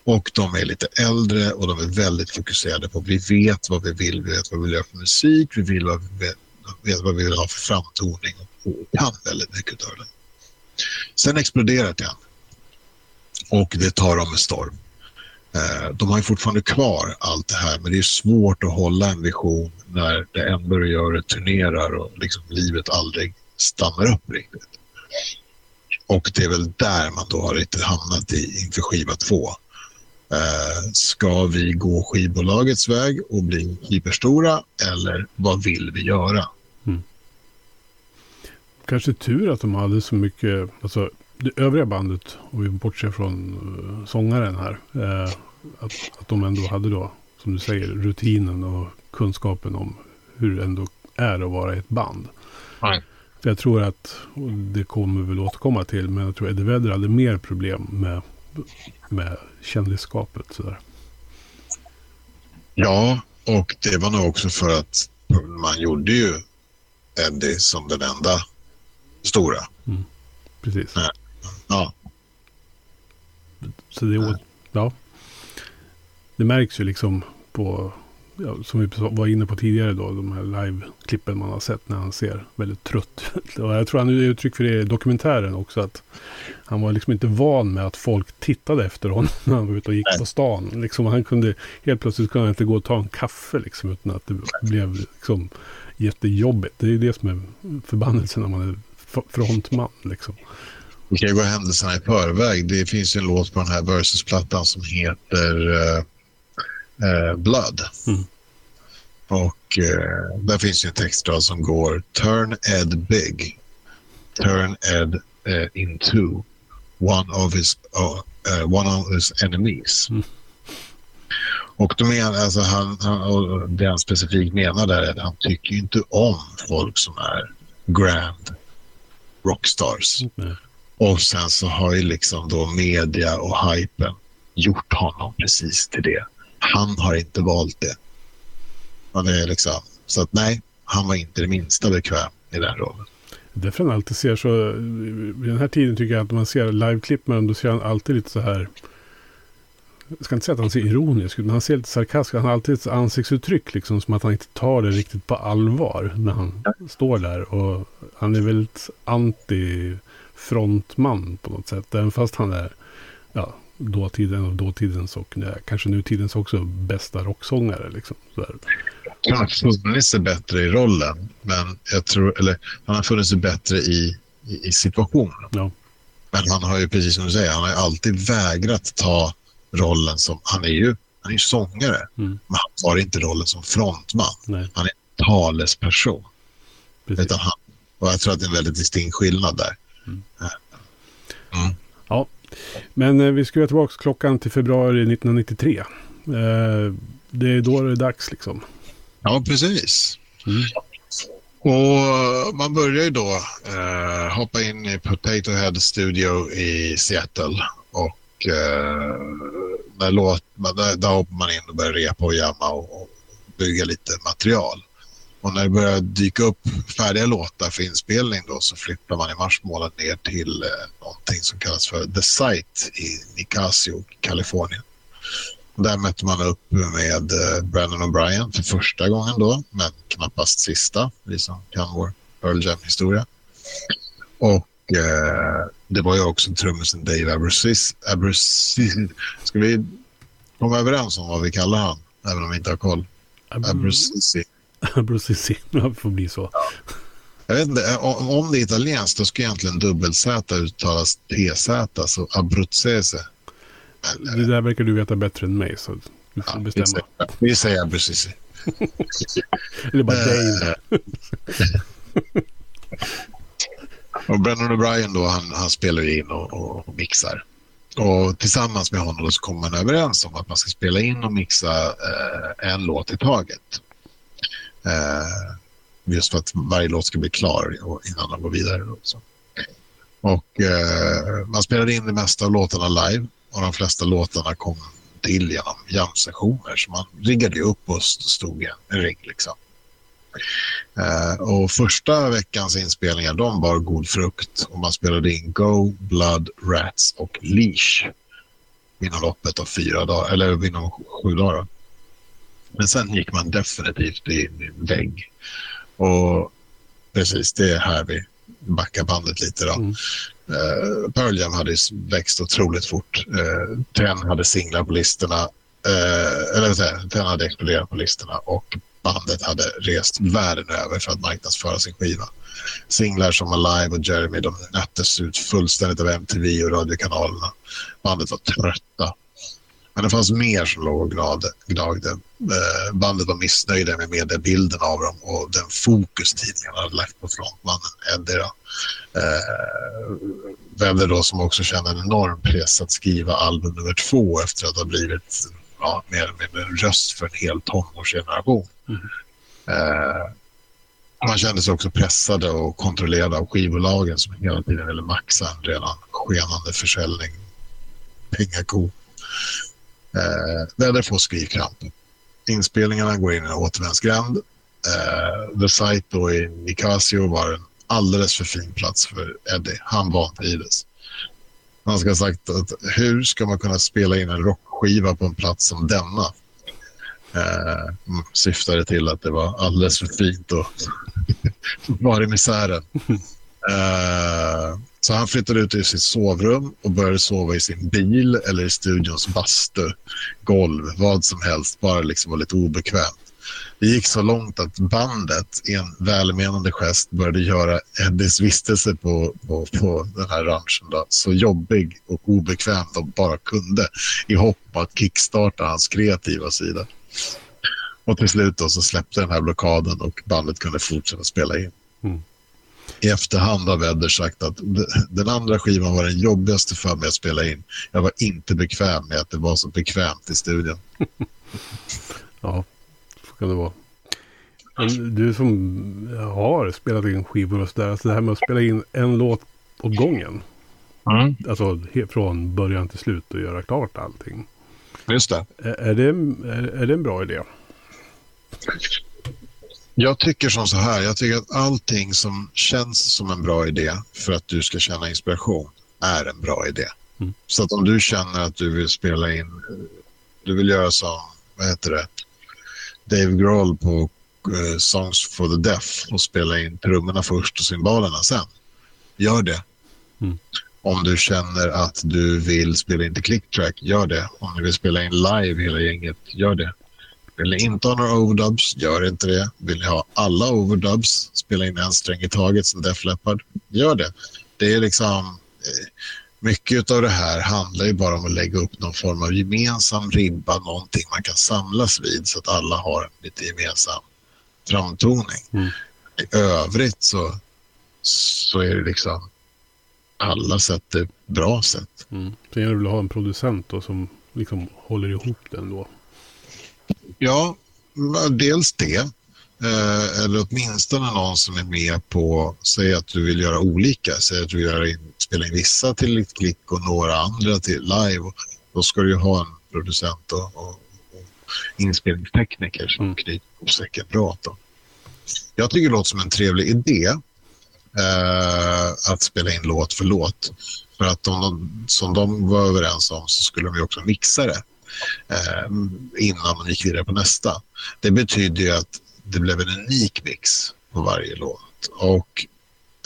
och de är lite äldre och de är väldigt fokuserade på vi vet vad vi vill, vi vet vad vi vill göra för musik, vi vill vad vi vet, vet vad vi vill ha för framtoning och kan väldigt mycket av det. Sen exploderar det och det tar dem med storm. Eh, de har ju fortfarande kvar allt det här men det är svårt att hålla en vision när det ändå gör det turnerar och liksom livet aldrig stannar upp riktigt. Och det är väl där man då har lite hamnat i inför skiva två. Eh, ska vi gå skivbolagets väg och bli hyperstora eller vad vill vi göra? Mm. Kanske tur att de hade så mycket, alltså det övriga bandet, och vi bortser från uh, sångaren här, uh, att, att de ändå hade då, som du säger, rutinen och kunskapen om hur det ändå är att vara ett band. Nej. Jag tror att, och det kommer vi väl återkomma till, men jag tror Eddie Vedder hade mer problem med, med kändisskapet. Sådär. Ja, och det var nog också för att man gjorde ju Eddie som den enda stora. Mm, precis. Ja. ja. Så det, ja. det märks ju liksom på ja, som vi var inne på tidigare då, de här live-klippen man har sett när han ser väldigt trött ut. Och jag tror han är uttryck för det i dokumentären också, att han var liksom inte van med att folk tittade efter honom <laughs> när han var ute och gick på stan. Liksom, han kunde, helt plötsligt kunde han inte gå och ta en kaffe liksom, utan att det blev liksom jättejobbigt. Det är det som är förbannelsen när man är frontman. Liksom. Vi kan ju gå händelserna i förväg. Det finns ju en låt på den här Versus-plattan som heter uh eh, Blood. Mm. Och eh, där finns ju en textrad som går Turn Ed big. Turn Ed eh, into one of his, uh, one of his enemies. Mm. Och då menar, alltså han, han, och det han specifikt menar där är att han tycker inte om folk som är grand rockstars. Mm. Och sen så har ju liksom då media och hypen gjort honom precis till det han har inte valt det. Han är liksom, så att nej, han var inte det minsta bekväm i den rollen. Därför han alltid ser så, vid den här tiden tycker jag att man ser liveklipp med honom, då ser han alltid lite så här, jag ska inte säga att han ser ironisk ut, men han ser lite sarkastisk Han har alltid ett ansiktsuttryck, liksom som att han inte tar det riktigt på allvar när han ja. står där. Och han är väldigt anti-frontman på något sätt, även fast han är, ja, dåtiden och dåtidens och nej, kanske nutidens också bästa rocksångare. Liksom, sådär. Han har funnit sig bättre i rollen, men jag tror, eller han har funnit sig bättre i, i, i situationen. Ja. Men han har ju, precis som du säger, han har alltid vägrat ta rollen som, han är ju, han är sångare, mm. men han tar inte rollen som frontman. Nej. Han är talesperson. Utan han, och jag tror att det är en väldigt distinkt skillnad där. Mm. Mm. Men eh, vi skruvar tillbaka klockan till februari 1993. Eh, det är då det är dags liksom. Ja, precis. Mm. Och man börjar ju då eh, hoppa in i Potato Head Studio i Seattle och eh, där, låt, där, där hoppar man in och börjar repa och jamma och, och bygga lite material. Och när det börjar dyka upp färdiga låtar för inspelning då så flyttar man i mars månad ner till eh, någonting som kallas för The Site i Nicasio, Kalifornien. Där mötte man upp med eh, Brandon O'Brien för första gången då, men knappast sista, vi som kan vår Pearl Jam-historia. Och eh, det var ju också trummisen Dave Abruzzis. Abruzzis. Ska vi komma överens om vad vi kallar han, även om vi inte har koll? Abruzzisi. <laughs> Abruzzisi, det får bli så. Ja. Jag vet inte, om det är italienskt då ska egentligen dubbel-Z uttalas TZ, så Abruzzese. Det där verkar du veta bättre än mig, så du får ja, bestämma. Vi säger precis. <laughs> Eller bara Dave. och Brennan O'Brien då, han, han spelar in och, och, mixar. Och tillsammans med honom så kommer man överens om att man ska spela in och mixa eh, en låt i taget. Eh, just för att varje låt ska bli klar innan de går vidare. Också. Och eh, man spelade in det mesta av låtarna live och de flesta låtarna kom till genom jamsessioner. Så man riggade upp och stod i en rigg. Liksom. Uh, och första veckans inspelningar de bar god frukt och man spelade in Go, Blood, Rats och Leash inom loppet av fyra dagar, eller inom sju dagar. Men sen gick man definitivt in i en vägg. Och precis, det är här vi backar bandet lite. Då. Mm. Uh, Pearl Jam hade växt otroligt fort. Uh, Ten hade singlar på listorna. Uh, eller säger Ten hade exploderat på listorna och bandet hade rest världen över för att marknadsföra sin skiva. Singlar som Alive och Jeremy de nöttes ut fullständigt av MTV och radiokanalerna. Bandet var trötta. Men det fanns mer som låg och gnagde. Eh, bandet var missnöjda med mediebilden av dem och den fokus tidningarna hade lagt på frontmannen Eddie. Eh, Vedder då som också kände en enorm press att skriva album nummer två efter att ha blivit ja, mer eller mindre en röst för en hel tonårsgeneration. Mm. Eh, man kände sig också pressade och kontrollerade av skivbolagen som hela tiden ville maxa en redan skenande försäljning. Pengako. Eh, Vedder får skrivkramp. Inspelningarna går in i en återvändsgränd. Eh, The Site då i Nicasio var en alldeles för fin plats för Eddie. Han vantrivdes. Han ska ha sagt att hur ska man kunna spela in en rockskiva på en plats som denna? Eh, mm, syftade till att det var alldeles för fint och <laughs> var i misären. Eh, så han flyttade ut i sitt sovrum och började sova i sin bil eller i studions bastu, golv, vad som helst, bara liksom var lite obekvämt. Det gick så långt att bandet i en välmenande gest började göra Eddies vistelse på, på, på den här ranchen då, så jobbig och obekväm de bara kunde i hopp att kickstarta hans kreativa sida. Och till slut då så släppte den här blockaden och bandet kunde fortsätta spela in. I efterhand har Vedder sagt att den andra skivan var den jobbigaste för mig att spela in. Jag var inte bekväm med att det var så bekvämt i studion. <laughs> ja, så kan det vara. Men du som har spelat in skivor och sådär, alltså det här med att spela in en låt åt gången. Mm. Alltså från början till slut och göra klart allting. Just det. Är, är det, är, är det en bra idé? Jag tycker som så här, jag tycker att allting som känns som en bra idé för att du ska känna inspiration är en bra idé. Mm. Så att om du känner att du vill spela in, du vill göra som, vad heter det, Dave Grohl på uh, Songs for the Deaf och spela in trummorna först och cymbalerna sen. Gör det. Mm. Om du känner att du vill spela in till clicktrack, gör det. Om du vill spela in live hela gänget, gör det. Vill ni inte ha några overdubs, gör inte det. Vill ni ha alla overdubs, spela in en sträng i taget som Def Leppard, gör det. Det är liksom... Eh, mycket av det här handlar ju bara om att lägga upp någon form av gemensam ribba, någonting man kan samlas vid så att alla har en lite gemensam framtoning. Mm. I övrigt så, så är det liksom alla sätt det bra sätt. Mm. Sen gäller det väl att ha en producent då, som liksom håller ihop den då. Ja, dels det. Eh, eller åtminstone någon som är med på, säg att du vill göra olika, säg att du vill göra in, spela in vissa till ett klick och några andra till live. Då ska du ju ha en producent och, och, och inspelningstekniker som mm. knyter ihop säcken bra. Jag tycker det låter som en trevlig idé eh, att spela in låt för låt. För att de, som de var överens om så skulle de ju också mixa det eh, innan man gick vidare på nästa. Det betyder ju att det blev en unik mix på varje låt. Och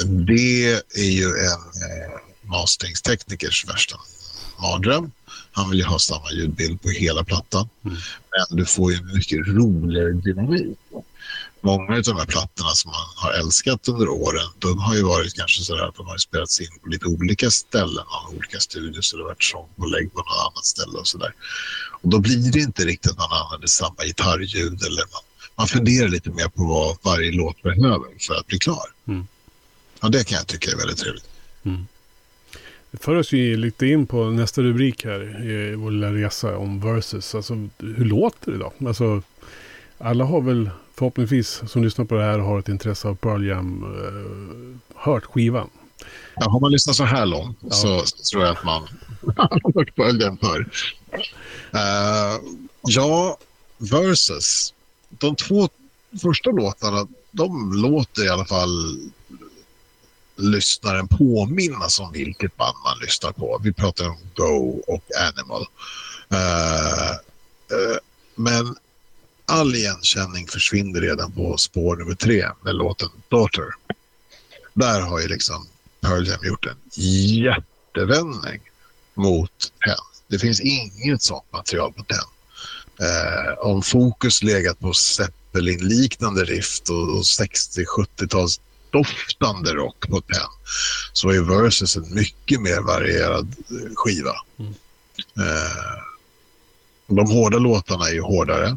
det är ju en eh, masteringsteknikers värsta mardröm. Han vill ju ha samma ljudbild på hela plattan. Mm. Men du får ju mycket roligare dynamik. Många av de här plattorna som man har älskat under åren, de har ju varit kanske så att de har spelats in på lite olika ställen, av olika studier, så det har varit sångpålägg på något annat ställe och så där. Och då blir det inte riktigt att man använder samma gitarrljud eller man man funderar lite mer på vad varje låt behöver för att bli klar. Mm. Ja, det kan jag tycka är väldigt trevligt. Mm. Det för oss ju lite in på nästa rubrik här i vår lilla resa om versus. Alltså, hur låter det då? Alltså, alla har väl förhoppningsvis som lyssnar på det här har ett intresse av Pearl Jam uh, hört skivan. Ja, har man lyssnat så här långt ja. så, så, tror jag att man har <laughs> hört Pearl Jam förr. Uh, ja, versus de två första låtarna, de låter i alla fall lyssnaren påminnas om vilket band man lyssnar på. Vi pratar om Go och Animal. Uh, uh, men all igenkänning försvinner redan på spår nummer tre med låten Daughter. Där har ju liksom Pearl Jam gjort en jättevändning mot Ten. Det finns inget sånt material på Ten. Eh, om fokus legat på Zeppelin-liknande rift och, och 60-70-tals doftande rock på Penn så är Versus en mycket mer varierad eh, skiva. Mm. Eh, de hårda låtarna är ju hårdare.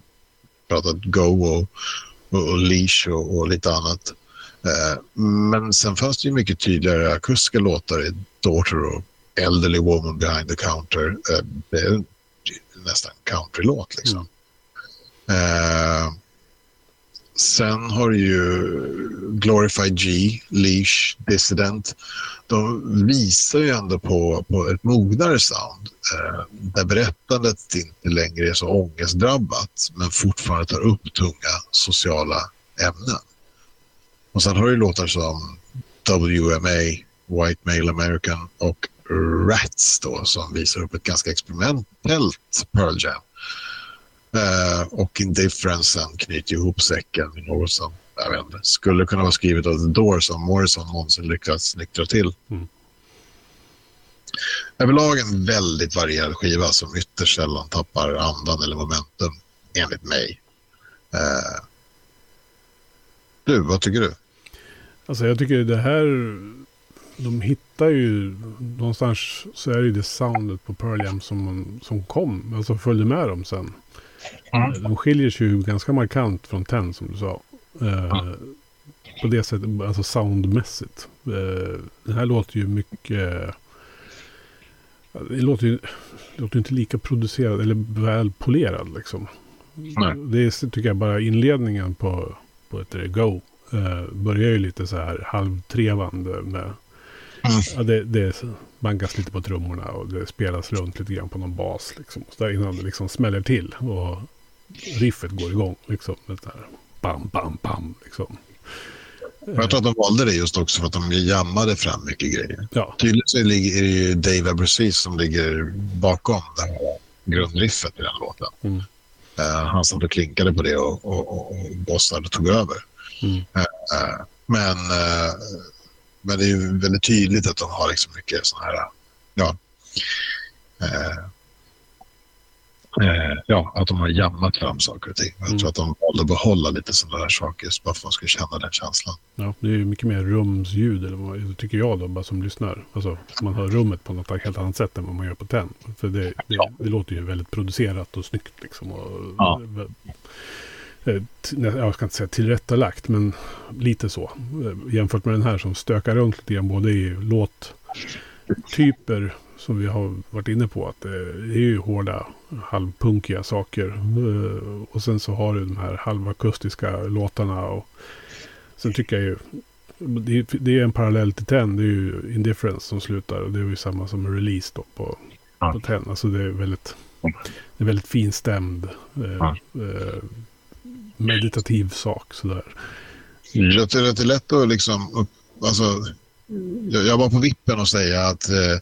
Pratat Go och, och, Leash och, och lite annat. Eh, men sen fanns det ju mycket tydligare akustiska låtar i Daughter och Elderly Woman Behind the Counter. Eh, det är nästan countrylåt. Liksom. Mm. Eh, sen har du ju Glorified G, Leash, Dissident. De visar ju ändå på, på ett mognare sound eh, där berättandet inte längre är så ångestdrabbat men fortfarande tar upp tunga sociala ämnen. Och sen har du låtar som WMA, White Male American och Rats då, som visar upp ett ganska experimentellt Pearl Jam. Uh, och Indifferencen knyter ihop säcken med något som jag vet inte, skulle kunna vara skrivet av The Doors som Morrison någonsin lyckats nyktra till. Mm. Överlag en väldigt varierad skiva som ytterst sällan tappar andan eller momentum, enligt mig. Uh, du, vad tycker du? Alltså jag tycker det här de hittar ju någonstans så är det ju det soundet på Pearl Jam som, som kom, alltså följde med dem sen. Mm. De skiljer sig ju ganska markant från Ten som du sa. Mm. på det sättet, alltså soundmässigt. Eh, det här låter ju mycket... Det låter ju det låter inte lika producerad eller väl polerad liksom. Mm. Det är, tycker jag bara inledningen på, på ett Go. Uh, börjar ju lite så här halvtrevande med Mm. Ja, det, det bankas lite på trummorna och det spelas runt lite grann på någon bas. Liksom, så där innan det liksom smäller till och riffet går igång. Liksom, det där bam, bam, bam. Liksom. Jag tror att de valde det just också för att de jammade fram mycket grejer. Ja. Tydligen så är det ju Dave Abruzzese som ligger bakom det här grundriffet i den låten. Mm. Uh, han satt och klinkade på det och, och, och, och bossade och tog över. Mm. Uh, men uh, men det är ju väldigt tydligt att de har liksom mycket sådana här, ja, eh, eh, ja, att de har jammat fram saker och ting. Jag mm. tror att de valde att behålla lite sådana där saker bara för att man ska känna den känslan. Ja, det är mycket mer rumsljud, eller vad, tycker jag då, bara som lyssnar. Alltså, man hör rummet på något helt annat sätt än vad man gör på TEN. För det, det, det låter ju väldigt producerat och snyggt liksom. Och, ja. Eh, jag ska inte säga tillrättalagt, men lite så. Eh, jämfört med den här som stökar runt lite grann, både i låttyper som vi har varit inne på, att det är ju hårda halvpunkiga saker. Eh, och sen så har du de här halvakustiska låtarna. Och sen tycker jag ju, det, är en parallell till Ten, det är ju Indifference som slutar. Och det är ju samma som Release då på, på Ten. Alltså det är väldigt, det är väldigt finstämd, eh, eh, meditativ sak sådär. Jag att det är lätt att liksom, alltså, jag var på vippen att säga att eh,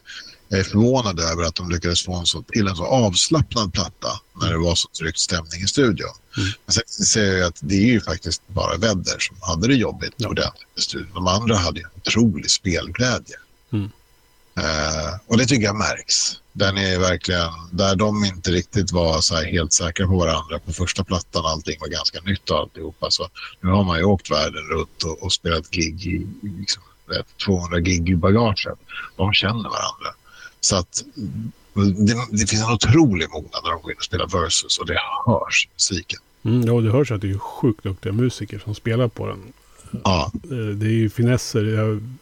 jag är förvånad över att de lyckades få en så, till en så avslappnad platta när det var så tryckt stämning i studion. Mm. Men sen ser jag att det är ju faktiskt bara Vedder som hade det jobbigt ja. ordentligt i studion. De andra hade ju en otrolig spelglädje. Mm. Uh, och det tycker jag märks. Den är verkligen, där de inte riktigt var så helt säkra på varandra på första plattan, allting var ganska nytt och alltihopa. Så nu har man ju åkt världen runt och, och spelat gig i liksom, 200 gig i bagaget. De känner varandra. Så att det, det finns en otrolig mognad när de går in och spelar Versus och det hörs i musiken. Mm, ja, det hörs att det är sjukt duktiga musiker som spelar på den. Ja. Eh, det är ju finesser. Jag,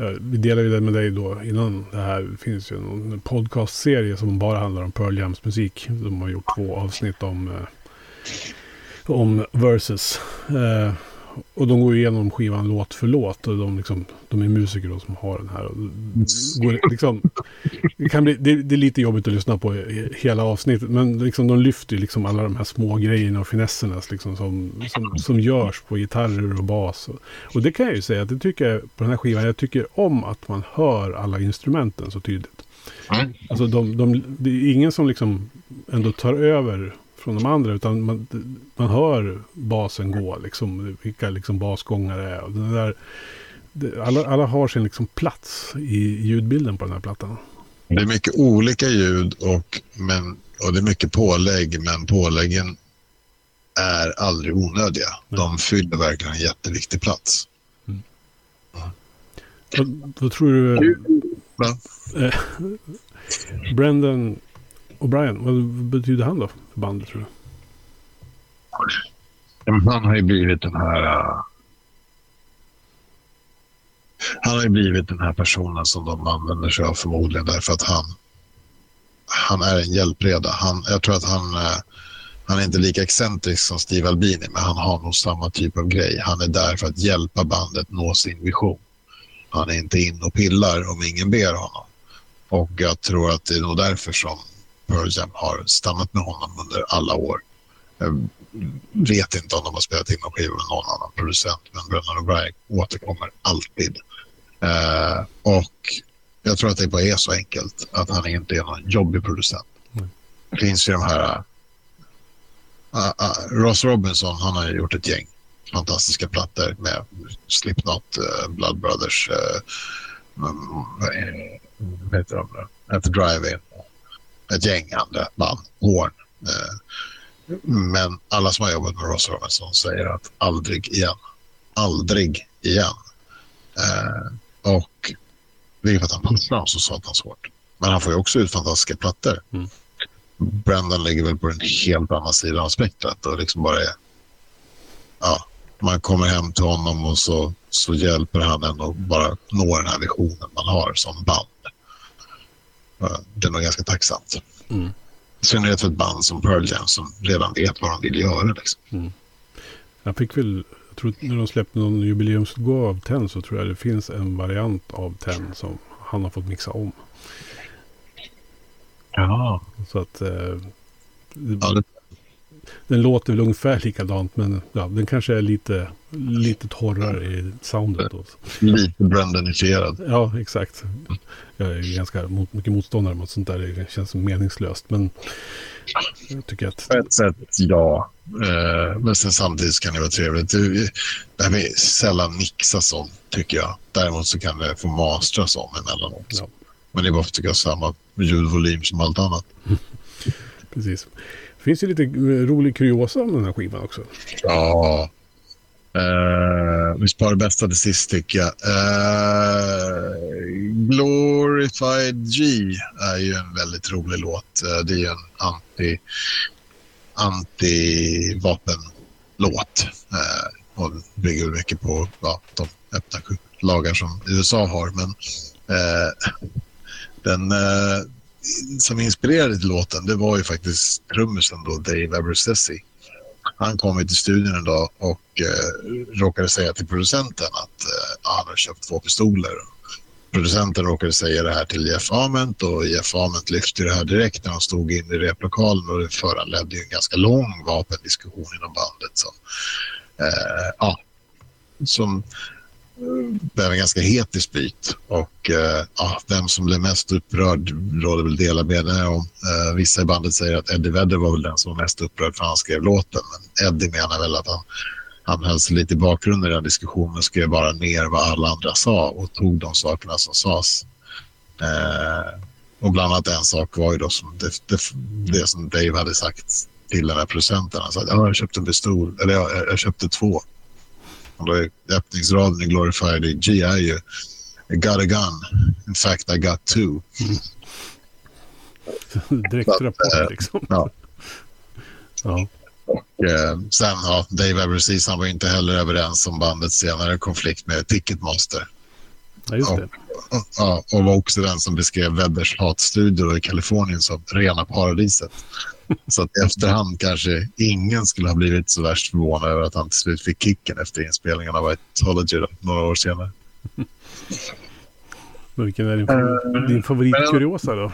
Eh, vi delade ju det med dig då innan det här. Det finns ju en podcastserie som bara handlar om Pearl Jams musik. De har gjort två avsnitt om, eh, om Versus. Eh, och de går igenom skivan låt för låt. Och de, liksom, de är musiker då som har den här. Och går, liksom, det, kan bli, det, det, är lite jobbigt att lyssna på hela avsnittet. Men liksom, de lyfter liksom alla de här små grejerna och finesserna liksom, som, som, som görs på gitarrer och bas. Och, och, det kan jag ju säga att det tycker jag på den här skivan. Jag tycker om att man hör alla instrumenten så tydligt. Alltså de, de, det är ingen som liksom ändå tar över från de andra. Utan man, man hör basen gå, liksom, vilka liksom basgångar det är. Den där, alla, alla har sin liksom plats i ljudbilden på den här plattan. Det är mycket olika ljud och, men, och det är mycket pålägg, men påläggen är aldrig onödiga. Nej. De fyller verkligen en jätteviktig plats. Mm. Ja. Vad, vad, tror du... Va? Eh, Brendan O'Brien, vad betyder han då bandet tror du? Han har ju blivit den här... Uh, han har ju blivit den här personen som de använder sig av förmodligen därför att han, han är en hjälpreda. Han, jag tror att han, uh, han är inte lika excentrisk som Steve Albini men han har nog samma typ av grej. Han är där för att hjälpa bandet nå sin vision. Han är inte in och pillar om ingen ber honom. Och jag tror att det är nog därför som Pearl Jam har stannat med honom under alla år. Jag vet inte om de har spelat in någon skiva med någon annan producent, men Brennan O'Brien återkommer alltid. Uh, och jag tror att det bara är så enkelt att han inte är någon jobbig producent. Mm. Det finns ju de här... Uh, uh, Ross Robinson, han har ju gjort ett gäng fantastiska plattor med Slipknot, Blood Brothers, vad heter de? At the Drive-In ett gäng andra band, Horn. Eh, men alla som har jobbat med Ross Robinson säger att aldrig igen. Aldrig igen. Eh, och det är för att han pushar så satans hårt. Men han får ju också ut fantastiska plattor. Mm. Brendan ligger väl på den helt andra sidan av spektrat och liksom bara är... Ja, man kommer hem till honom och så, så hjälper han en att bara nå den här visionen man har som band det är nog ganska tacksamt. Mm. I synnerhet för ett band som Pearl Jam som redan vet vad de vill göra. Liksom. Mm. Jag fick väl, jag tror när de släppte någon jubileumsutgåva av Ten så tror jag det finns en variant av Ten som han har fått mixa om. Ja. Så att... Eh, ja, det den låter väl ungefär likadant men ja, den kanske är lite, lite torrare i soundet. Då. Lite brandanifierad. Ja, exakt. Jag är ganska mot, mycket motståndare mot sånt där. Det känns meningslöst. Men jag tycker att... På ett sätt, ja. Eh, men sen samtidigt kan det vara trevligt. Det, här med sällan mixas om, tycker jag. Däremot så kan det få mastras om emellanåt. Ja. Men det är bara för att tycka samma ljudvolym som allt annat. <laughs> Precis. Det finns ju lite eh, rolig kuriosa om den här skivan också. Ja. Uh, vi sparar bästa till sist tycker jag. Uh, Glorified G är ju en väldigt rolig låt. Uh, det är ju en anti, anti-vapenlåt. Uh, och bygger mycket på ja, de öppna lagar som USA har. Men den uh, som inspirerade till låten, det var ju faktiskt trummisen då, Dave Abercessi. Han kom till studion en dag och eh, råkade säga till producenten att eh, ah, han har köpt två pistoler. Producenten råkade säga det här till Jeff Ament och Jeff Ament lyfte det här direkt när han stod inne i replokalen och det föranledde en ganska lång vapendiskussion inom bandet. Som, eh, ja, som den en ganska het dispyt. Och eh, ja, vem som blev mest upprörd råder väl delade meningar om. Eh, vissa i bandet säger att Eddie Vedder var väl den som var mest upprörd för han skrev låten. Men Eddie menar väl att han, han höll sig lite i bakgrunden i den diskussionen och skrev bara ner vad alla andra sa och tog de sakerna som sades. Eh, och bland annat en sak var ju då som det, det, det som Dave hade sagt till den här producenten. Han sa att ja, jag köpte en pistol, eller jag, jag köpte två. Då öppningsraden i Glorified i G är ju I got a gun. In fact I got two. Mm. <laughs> Direkt rapport äh, liksom. Ja. ja. Och, eh, sen, ja, Dave Everseas, han var inte heller överens om bandets senare konflikt med Ticketmaster. Ja, just det. Och, och, ja, och var också den som beskrev Webbers hatstudio i Kalifornien som rena paradiset. <laughs> Så att efterhand kanske ingen skulle ha blivit så värst förvånad över att han till slut fick kicken efter inspelningen av Vitology några år senare. Vilken är din, uh, din favoritkuriosa då?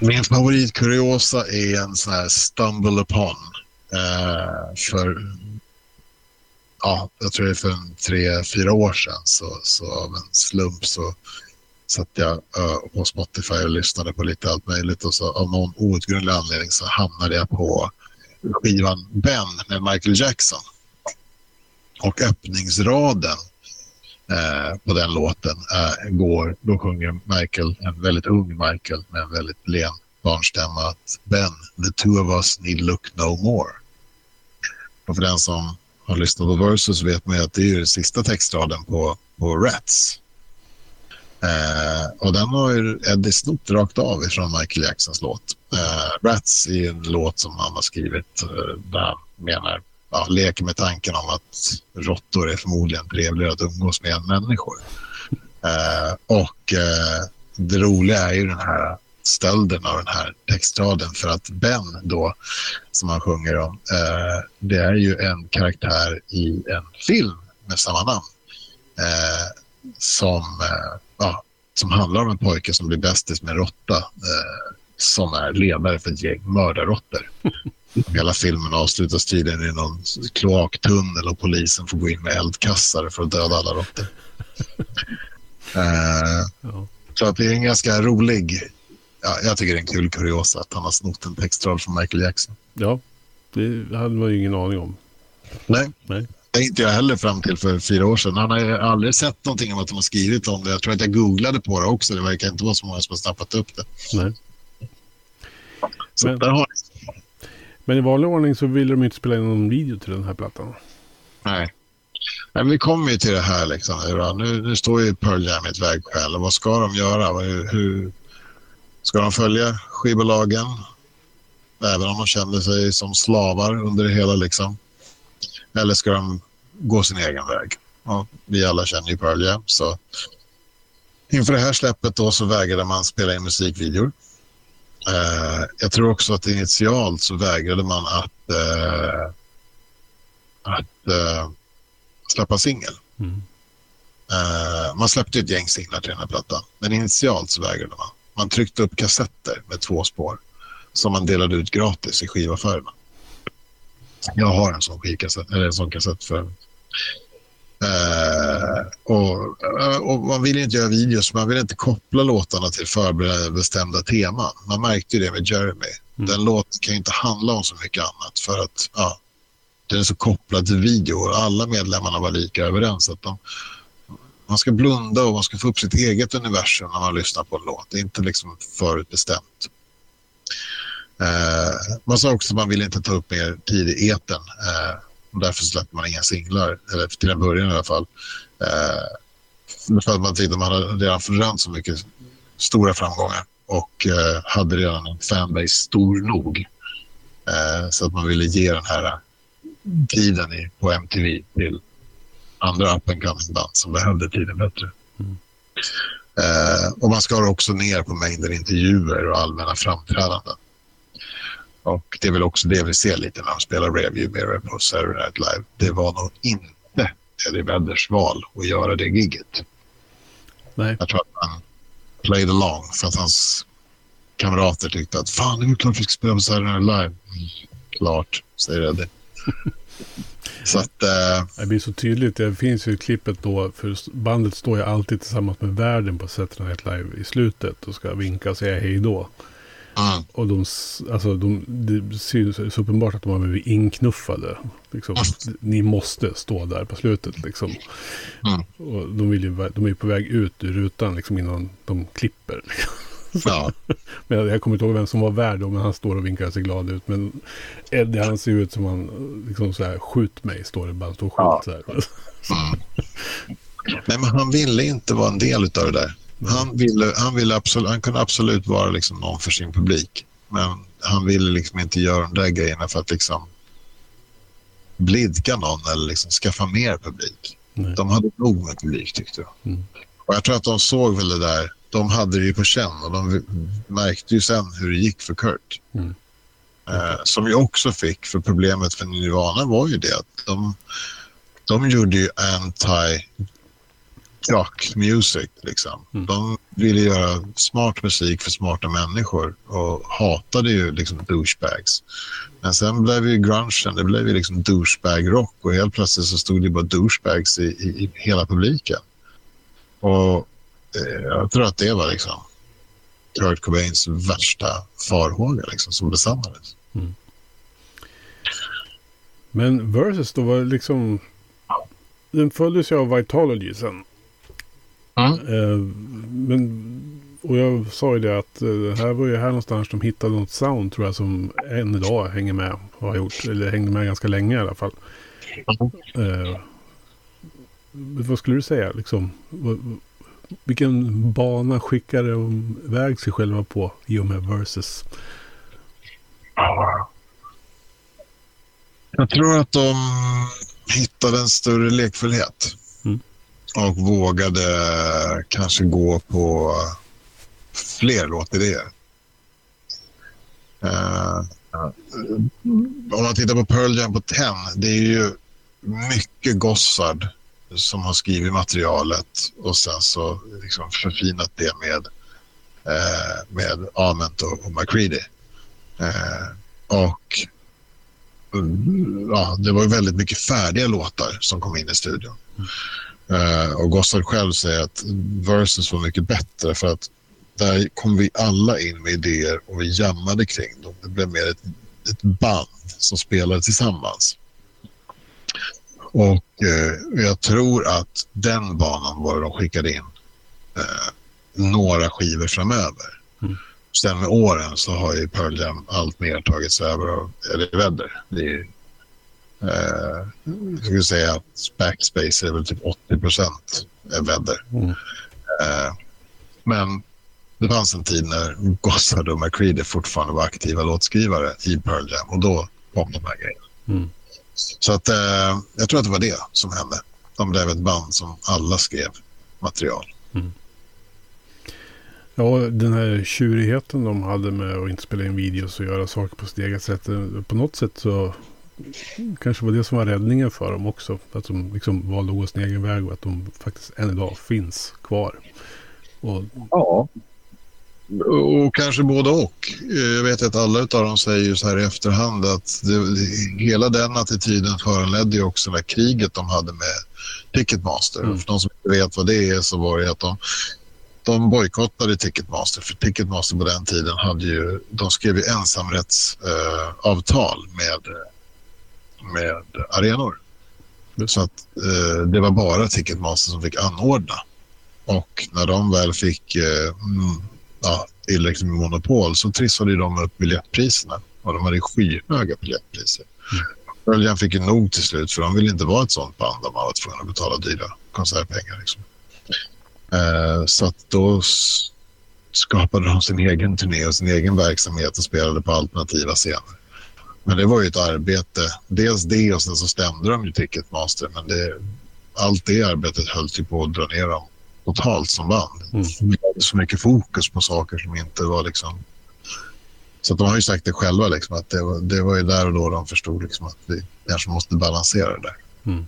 Min favoritkuriosa är en sån här stumble upon. Uh, för ja, jag tror det är för en tre, fyra år sedan så, så av en slump så satt jag uh, på Spotify och lyssnade på lite allt möjligt och så av någon outgrundlig anledning så hamnade jag på skivan Ben med Michael Jackson. Och öppningsraden eh, på den låten eh, går, då sjunger Michael, en väldigt ung Michael med en väldigt len barnstämma att Ben, the two of us need look no more. Och för den som har lyssnat på Versus vet man ju att det är ju sista textraden på, på Rats. Eh, och den har ju Eddie snott rakt av ifrån Michael Jacksons låt. Eh, Rats är en låt som han har skrivit eh, där han menar, ja, leker med tanken om att råttor är förmodligen trevligare att umgås med än människor. Eh, och eh, det roliga är ju den här stölden av den här textraden för att Ben då, som han sjunger om, eh, det är ju en karaktär i en film med samma namn. Eh, som eh, som handlar om en pojke som blir bästis med en råtta eh, som är ledare för ett gäng mördarråttor. <laughs> Hela filmen avslutas tydligen i någon kloaktunnel och polisen får gå in med eldkassare för att döda alla råttor. <laughs> eh, ja. Så att det är en ganska rolig, ja, jag tycker det är en kul kuriosa att han har snott en textrad från Michael Jackson. Ja, det hade man ju ingen aning om. Nej. Nej inte jag heller fram till för fyra år sedan. Han har aldrig sett någonting om att de har skrivit om det. Jag tror att jag googlade på det också. Det verkar inte vara så många som har snappat upp det. Nej. Så men, där har men i vanlig ordning så ville de inte spela in någon video till den här plattan. Nej. Men vi kommer ju till det här liksom. Nu, nu står ju Pearl Jam i ett vägskäl. Vad ska de göra? Hur, hur, ska de följa skivbolagen? Även om de kände sig som slavar under det hela liksom. Eller ska de gå sin egen väg? Ja, vi alla känner ju Pearl Jam. Så inför det här släppet då så vägrade man spela in musikvideor. Eh, jag tror också att initialt så vägrade man att, eh, att eh, släppa singel. Mm. Eh, man släppte ett gäng singlar till den här plattan, men initialt så vägrade man. Man tryckte upp kassetter med två spår som man delade ut gratis i skivaffärerna. Jag har en sån skivkassett, eller en sån kassett för uh, och, eh, och, man vill inte göra videos, man vill inte koppla låtarna till förbestämda teman. Man märkte det med Jeremy. Mm. Den låten kan inte handla om så mycket annat för att ja, den är så kopplad till video och alla medlemmarna var lika överens. att de, Man ska blunda och man ska få upp sitt eget universum när man lyssnar på en låt. Det är inte liksom förutbestämt. Eh, man sa också att man ville inte ta upp mer tid i eten. Eh, och därför släppte man inga singlar, eller till en början i alla fall. Eh, för att man tyckte att man hade redan rönt så mycket stora framgångar och eh, hade redan en fanbase stor nog. Eh, så att man ville ge den här tiden i, på MTV till andra up and coming band som behövde tiden bättre. Mm. Eh, och man skar också ner på mängden intervjuer och allmänna framträdanden. Och det är väl också det vi ser lite när de spelar Review Mirror på Saturday Night Live. Det var nog inte Eddie Vedders val att göra det gigget. Nej. Jag tror att han played along för att hans kamrater tyckte att fan, det är klart vi ska spela på Saturday Night Live. Klart, säger Eddie. <laughs> så att... Eh, Det blir så tydligt. Det finns ju klippet då. För bandet står ju alltid tillsammans med världen på Saturday Night Live i slutet. Och ska vinka och säga hej då. Mm, Och de, alltså de, det syns så uppenbart att de har blivit inknuffade. Liksom, ni måste stå där på slutet. Liksom. Mm. Och de, vill ju, de är ju på väg ut ur rutan liksom, innan de klipper. ja, <laughs> Men jag kommer inte ihåg vem som var värd men han står och vinkar sig glad ut. Men Eddie han ser ut som han, liksom så här, skjut mig, står det bara. Står skjut så här. Nej, men han ville inte vara en del av det där. Han, ville, han, ville absolut, han kunde absolut vara liksom någon för sin publik. Men han ville liksom inte göra de där grejerna för att liksom blidka någon eller liksom skaffa mer publik. Nej. De hade nog med publik tyckte jag. Mm. Och jag tror att de såg väl det där. De hade det ju på känn och de märkte ju sen hur det gick för Kurt. Mm. Eh, som ju också fick, för problemet för Nirvana var ju det att de, de gjorde ju anti rock music. Liksom. Mm. De ville göra smart musik för smarta människor och hatade ju liksom douchebags. Men sen blev ju grungen, det blev ju liksom douchebag-rock och helt plötsligt så stod det bara douchebags i, i, i hela publiken. Och eh, jag tror att det var liksom Kurt Cobains värsta farhåga liksom, som besannades. Men Versus då var liksom... Den följdes ju av Vitology sen. Eh, men, och jag sa ju det att eh, det här var ju här någonstans de hittade något sound tror jag som än idag hänger med. Och har gjort, eller hängde med ganska länge i alla fall. Eh, vad skulle du säga liksom? Vilken bana skickade de iväg sig själva på i och med Versus? Jag tror att de hittade en större lekfullhet. Mm. Och vågade kanske gå på fler låtidéer. Uh, eh, om man tittar på Pearl Jam på 10, det är ju mycket Gossard som har skrivit materialet och sen så liksom förfinat det med, eh, med Ament och, och McCready. Eh, och ja, det var väldigt mycket färdiga låtar som kom in i studion. Eh, och Gossard själv säger att Versus var mycket bättre för att där kom vi alla in med idéer och vi jammade kring dem. Det blev mer ett, ett band som spelade tillsammans. Och eh, jag tror att den banan var de skickade in eh, några skivor framöver. Mm. Sen med åren så har ju Pearl Jam allt mer tagits över av Eddie Vedder. Det är eh, jag skulle säga att Backspace är väl typ 80 procent Vedder. Mm. Eh, men det fanns en tid när Gossard och McCready fortfarande var aktiva låtskrivare i Pearl Jam och då kom de här grejerna. Mm. Så att, eh, jag tror att det var det som hände. De blev ett band som alla skrev material. Ja, den här tjurigheten de hade med att inte spela in videos och göra saker på sitt eget sätt. eh, På något sätt så kanske var det som var räddningen för dem också. Att de liksom valde att gå sin egen väg och att de faktiskt än idag finns kvar. Och Ja. Och kanske både och. Eh, Jag vet att alla av dem säger så här i efterhand att det, hela den attityden föranledde ju också det här kriget de hade med Ticketmaster. Mm. För de som inte vet vad det är så var det att de, de bojkottade Ticketmaster. För Ticketmaster på den tiden hade ju, de skrev ju ensamrättsavtal eh, med, med arenor. Så att eh, det var bara Ticketmaster som fick anordna. Och när de väl fick eh, mm, ja, tillräckligt med monopol så trissade de upp biljettpriserna. Och de hade skyhöga biljettpriser. Följan mm. fick ju nog till slut för de ville inte vara ett sånt band där man var tvungen att betala dyra konsertpengar. Liksom. Eh, så att då skapade de sin egen turné och sin egen verksamhet och spelade på alternativa scener. Men det var ju ett arbete. Dels det och sen så stämde de ju Ticketmaster. Men det, allt det arbetet höll ju på att dra ner dem totalt som band. Mm. Så mycket fokus på saker som inte var liksom... Så de har ju sagt det själva, liksom, att det var, det var ju där och då de förstod liksom, att vi kanske måste balansera det där. Mm.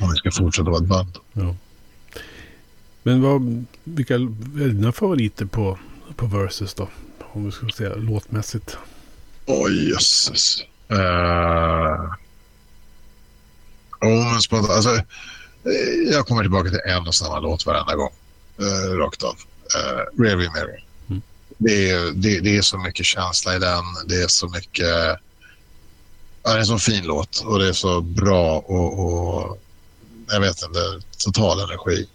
Om vi ska fortsätta vara ett band. Ja. Men vad, vilka är dina favoriter på, på Versus då? Om vi ska säga låtmässigt. Oj, jösses. Uh... Oh, men alltså, eh, jag kommer tillbaka till en och samma låt varenda gång. Uh, rakt av. Uh, Rearview Mirror. Mm. Det, är, det, det är så mycket känsla i den. Det är så mycket... Ja, det är en så fin låt och det är så bra och, och jag vet inte, total energi.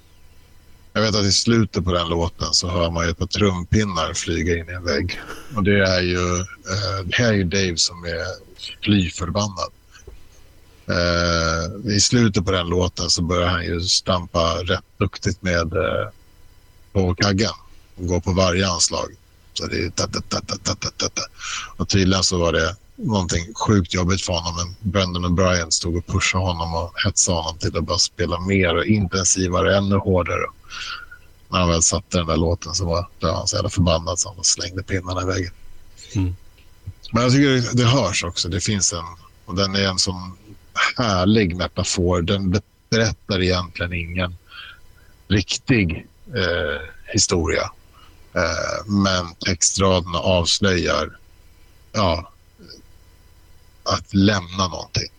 Jag vet att i slutet på den låten så hör man ju ett par trumpinnar flyga in i en vägg. Och det är ju, eh, det här är ju Dave som är fly förbannad. Eh, I slutet på den låten så börjar han ju stampa rätt duktigt med eh, på kaggen och gå på varje anslag. Så det är ta, ta, ta, ta, ta, ta, ta. Och tydligen så var det någonting sjukt jobbigt för honom. Men Brendan och Brian stod och pushade honom och hetsade honom till att bara spela mer och intensivare, ännu hårdare. När han väl satte den där låten så var han så jävla förbannad så han slängde pinnarna i väggen. Mm. Men jag tycker det, det hörs också. Det finns en, och den är en sån härlig metafor. Den berättar egentligen ingen riktig eh, historia. Eh, men textraderna avslöjar ja, att lämna någonting.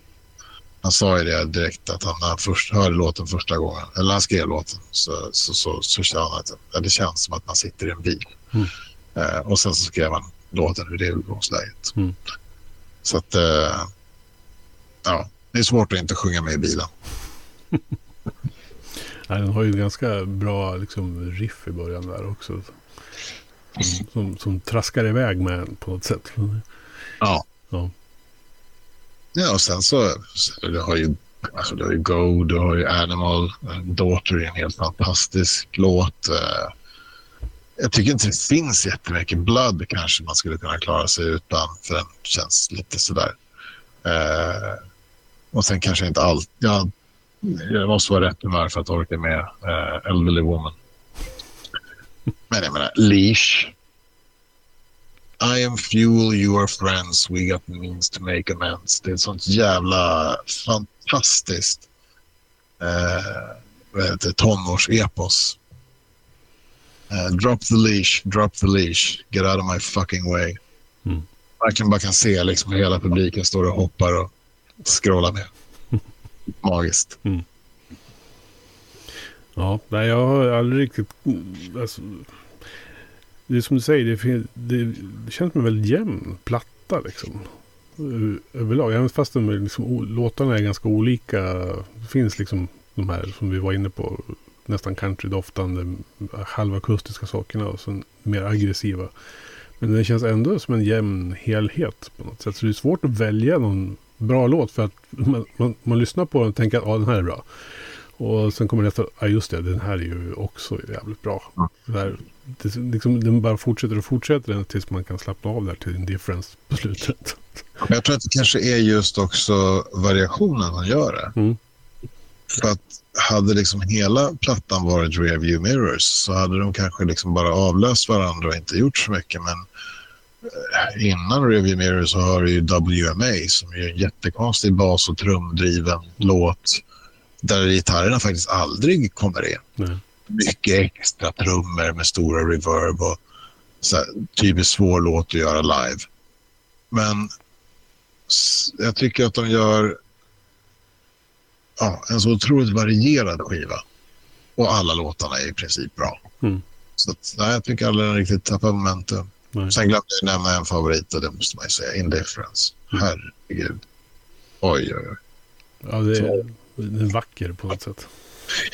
Han sa ju det direkt att han, när han först hörde låten första gången, eller när han skrev låten, så, så, så, så kände han att det känns som att man sitter i en bil. Mm. Eh, och sen så skrev han låten ur det utgångsläget. Mm. Så att, eh, ja, det är svårt att inte sjunga med i bilen. <laughs> Nej, den har ju ganska bra liksom, riff i början där också. Som, som, som traskar iväg med på något sätt. Ja. Ja. Ja, och sen så, så du har ju, alltså, du har ju Go, du har ju Animal, eh, Daughter är en helt fantastisk låt. Eh. Jag tycker inte det finns jättemycket Blood kanske man skulle kunna klara sig utan, för den känns lite sådär. Eh, och sen kanske inte allt, ja, jag måste vara rätt humör för att orka med eh, Elderly Woman. Men jag menar, Leash. I am fuel, you are friends, we got means to make amends. Det är ett sånt jävla fantastiskt eh, tonårsepos. Eh, drop the leash, drop the leash, get out of my fucking way. Mm. Verkligen bara kan se liksom hela publiken står och hoppar och scrollar med. <laughs> Magiskt. Ja, nej, jag har aldrig riktigt... Alltså, det är som du säger, det, det, känns som en väldigt jämn platta liksom. Överlag, även fast de liksom, låtarna är ganska olika. Det finns liksom de här som vi var inne på, nästan countrydoftande, halvakustiska sakerna och sen mer aggressiva. Men det känns ändå som en jämn helhet på något sätt. Så det är svårt att välja någon bra låt för att man, man, man lyssnar på den och tänker att ah, den här är bra. Och sen kommer nästa, ja just det, den här är ju också jävligt bra. Så här, det, liksom, den bara fortsätter och fortsätter tills man kan slappna av där till indifference på slutet. Jag tror att det kanske är just också variationen som gör det. Mm. För att hade liksom hela plattan varit Rearview Mirrors så hade de kanske liksom bara avlöst varandra och inte gjort så mycket. Men eh, innan Rearview Mirrors så har du ju WMA som är en jättekonstig bas och trumdriven låt där gitarrerna faktiskt aldrig kommer in. Nej. Mycket extra trummor med stora reverb och så här, typiskt svår låt att göra live. Men jag tycker att de gör ja, en så otroligt varierad skiva. Och alla låtarna är i princip bra. Mm. Så att, nej, jag tycker aldrig den riktigt tappar momentum. Nej. Sen glömde jag nämna en favorit och det måste man ju säga. Indifference. Herregud. Oj, oj, oj. Ja, det är, den är vacker på något sätt.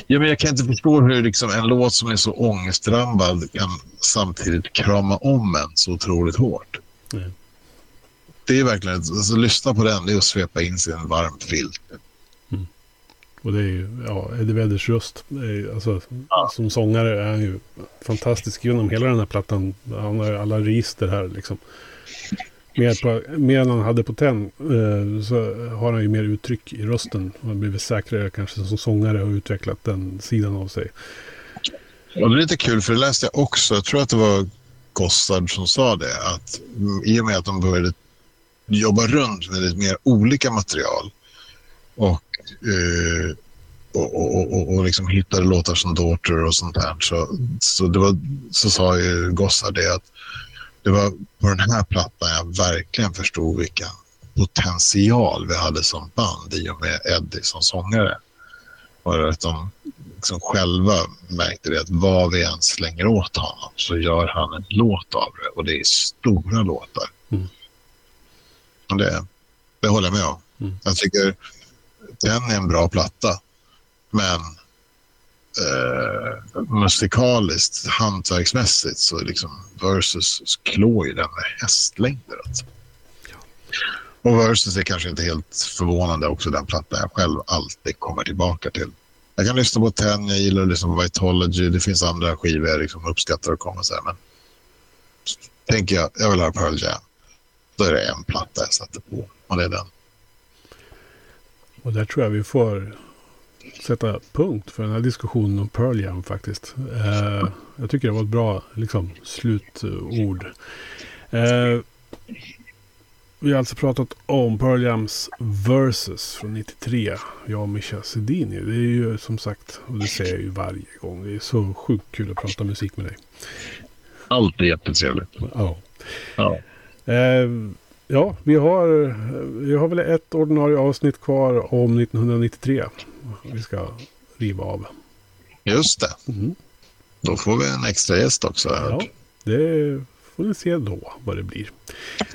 Ja, men jag kan inte förstå hur liksom en låt som är så ångestdrabbad kan samtidigt krama om en så otroligt hårt. Nej. Det är verkligen, alltså, lyssna på den, det är att svepa in sig i en varm filt. Och det är ju, ja, Eddie Vedders röst. Är, alltså, Ja. Som sångare är han ju fantastisk genom hela den här plattan. Han har ju alla register här liksom. Mer, på, mer än han hade på tenn eh, så har han ju mer uttryck i rösten. Han har blivit säkrare kanske som sångare och utvecklat den sidan av sig. Och det är lite kul för det läste jag också. Jag tror att det var Gossard som sa det. Att i och med att de började jobba runt med lite mer olika material och, eh, och, och, och, och liksom hittade låtar som Daughter och sånt där. Så, så, det var, så sa ju Gossard det att det var på den här plattan jag verkligen förstod vilken potential vi hade som band i och med Eddie som sångare. Och att de liksom själva märkte det att vad vi än slänger åt honom så gör han en låt av det och det är stora låtar. Mm. Och det, det håller jag med om. Mm. Jag tycker den är en bra platta men eh, musikaliskt, hantverksmässigt så liksom Versus klår ju den med hästlängder. Alltså. Och Versus är kanske inte helt förvånande också den platta jag själv alltid kommer tillbaka till. Jag kan lyssna på Ten, jag gillar att lyssna på Vitology. Det finns andra skivor jag liksom uppskattar att komma så här, men tänker jag, jag vill ha Pearl Jam. Då är det en platta jag sätter på och det är den. Och där tror jag vi får sätta punkt för den här diskussionen om Pearl Jam faktiskt. Eh, jag tycker det var ett bra liksom, slutord. Eh, vi har alltså pratat om Pearl Jams Versus från 93. Jag och Mischa Sedini. Det är ju som sagt, och det säger jag ju varje gång. Det är så sjukt kul att prata musik med dig. Alltid jättetrevligt. Ja. Ja. Eh, ja, vi har, vi har väl ett ordinarie avsnitt kvar om 1993. Vi ska riva av. Just det. Mm. Då får vi en extra gäst också. Ja, det får ni se då vad det blir.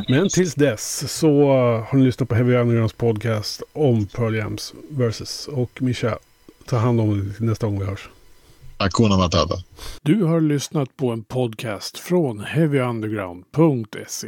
Men tills dess så har ni lyssnat på Heavy Undergrounds podcast om Pearl Jams versus. Och Mischa, ta hand om det nästa gång vi hörs. Hakuna Matata. Du har lyssnat på en podcast från heavyunderground.se.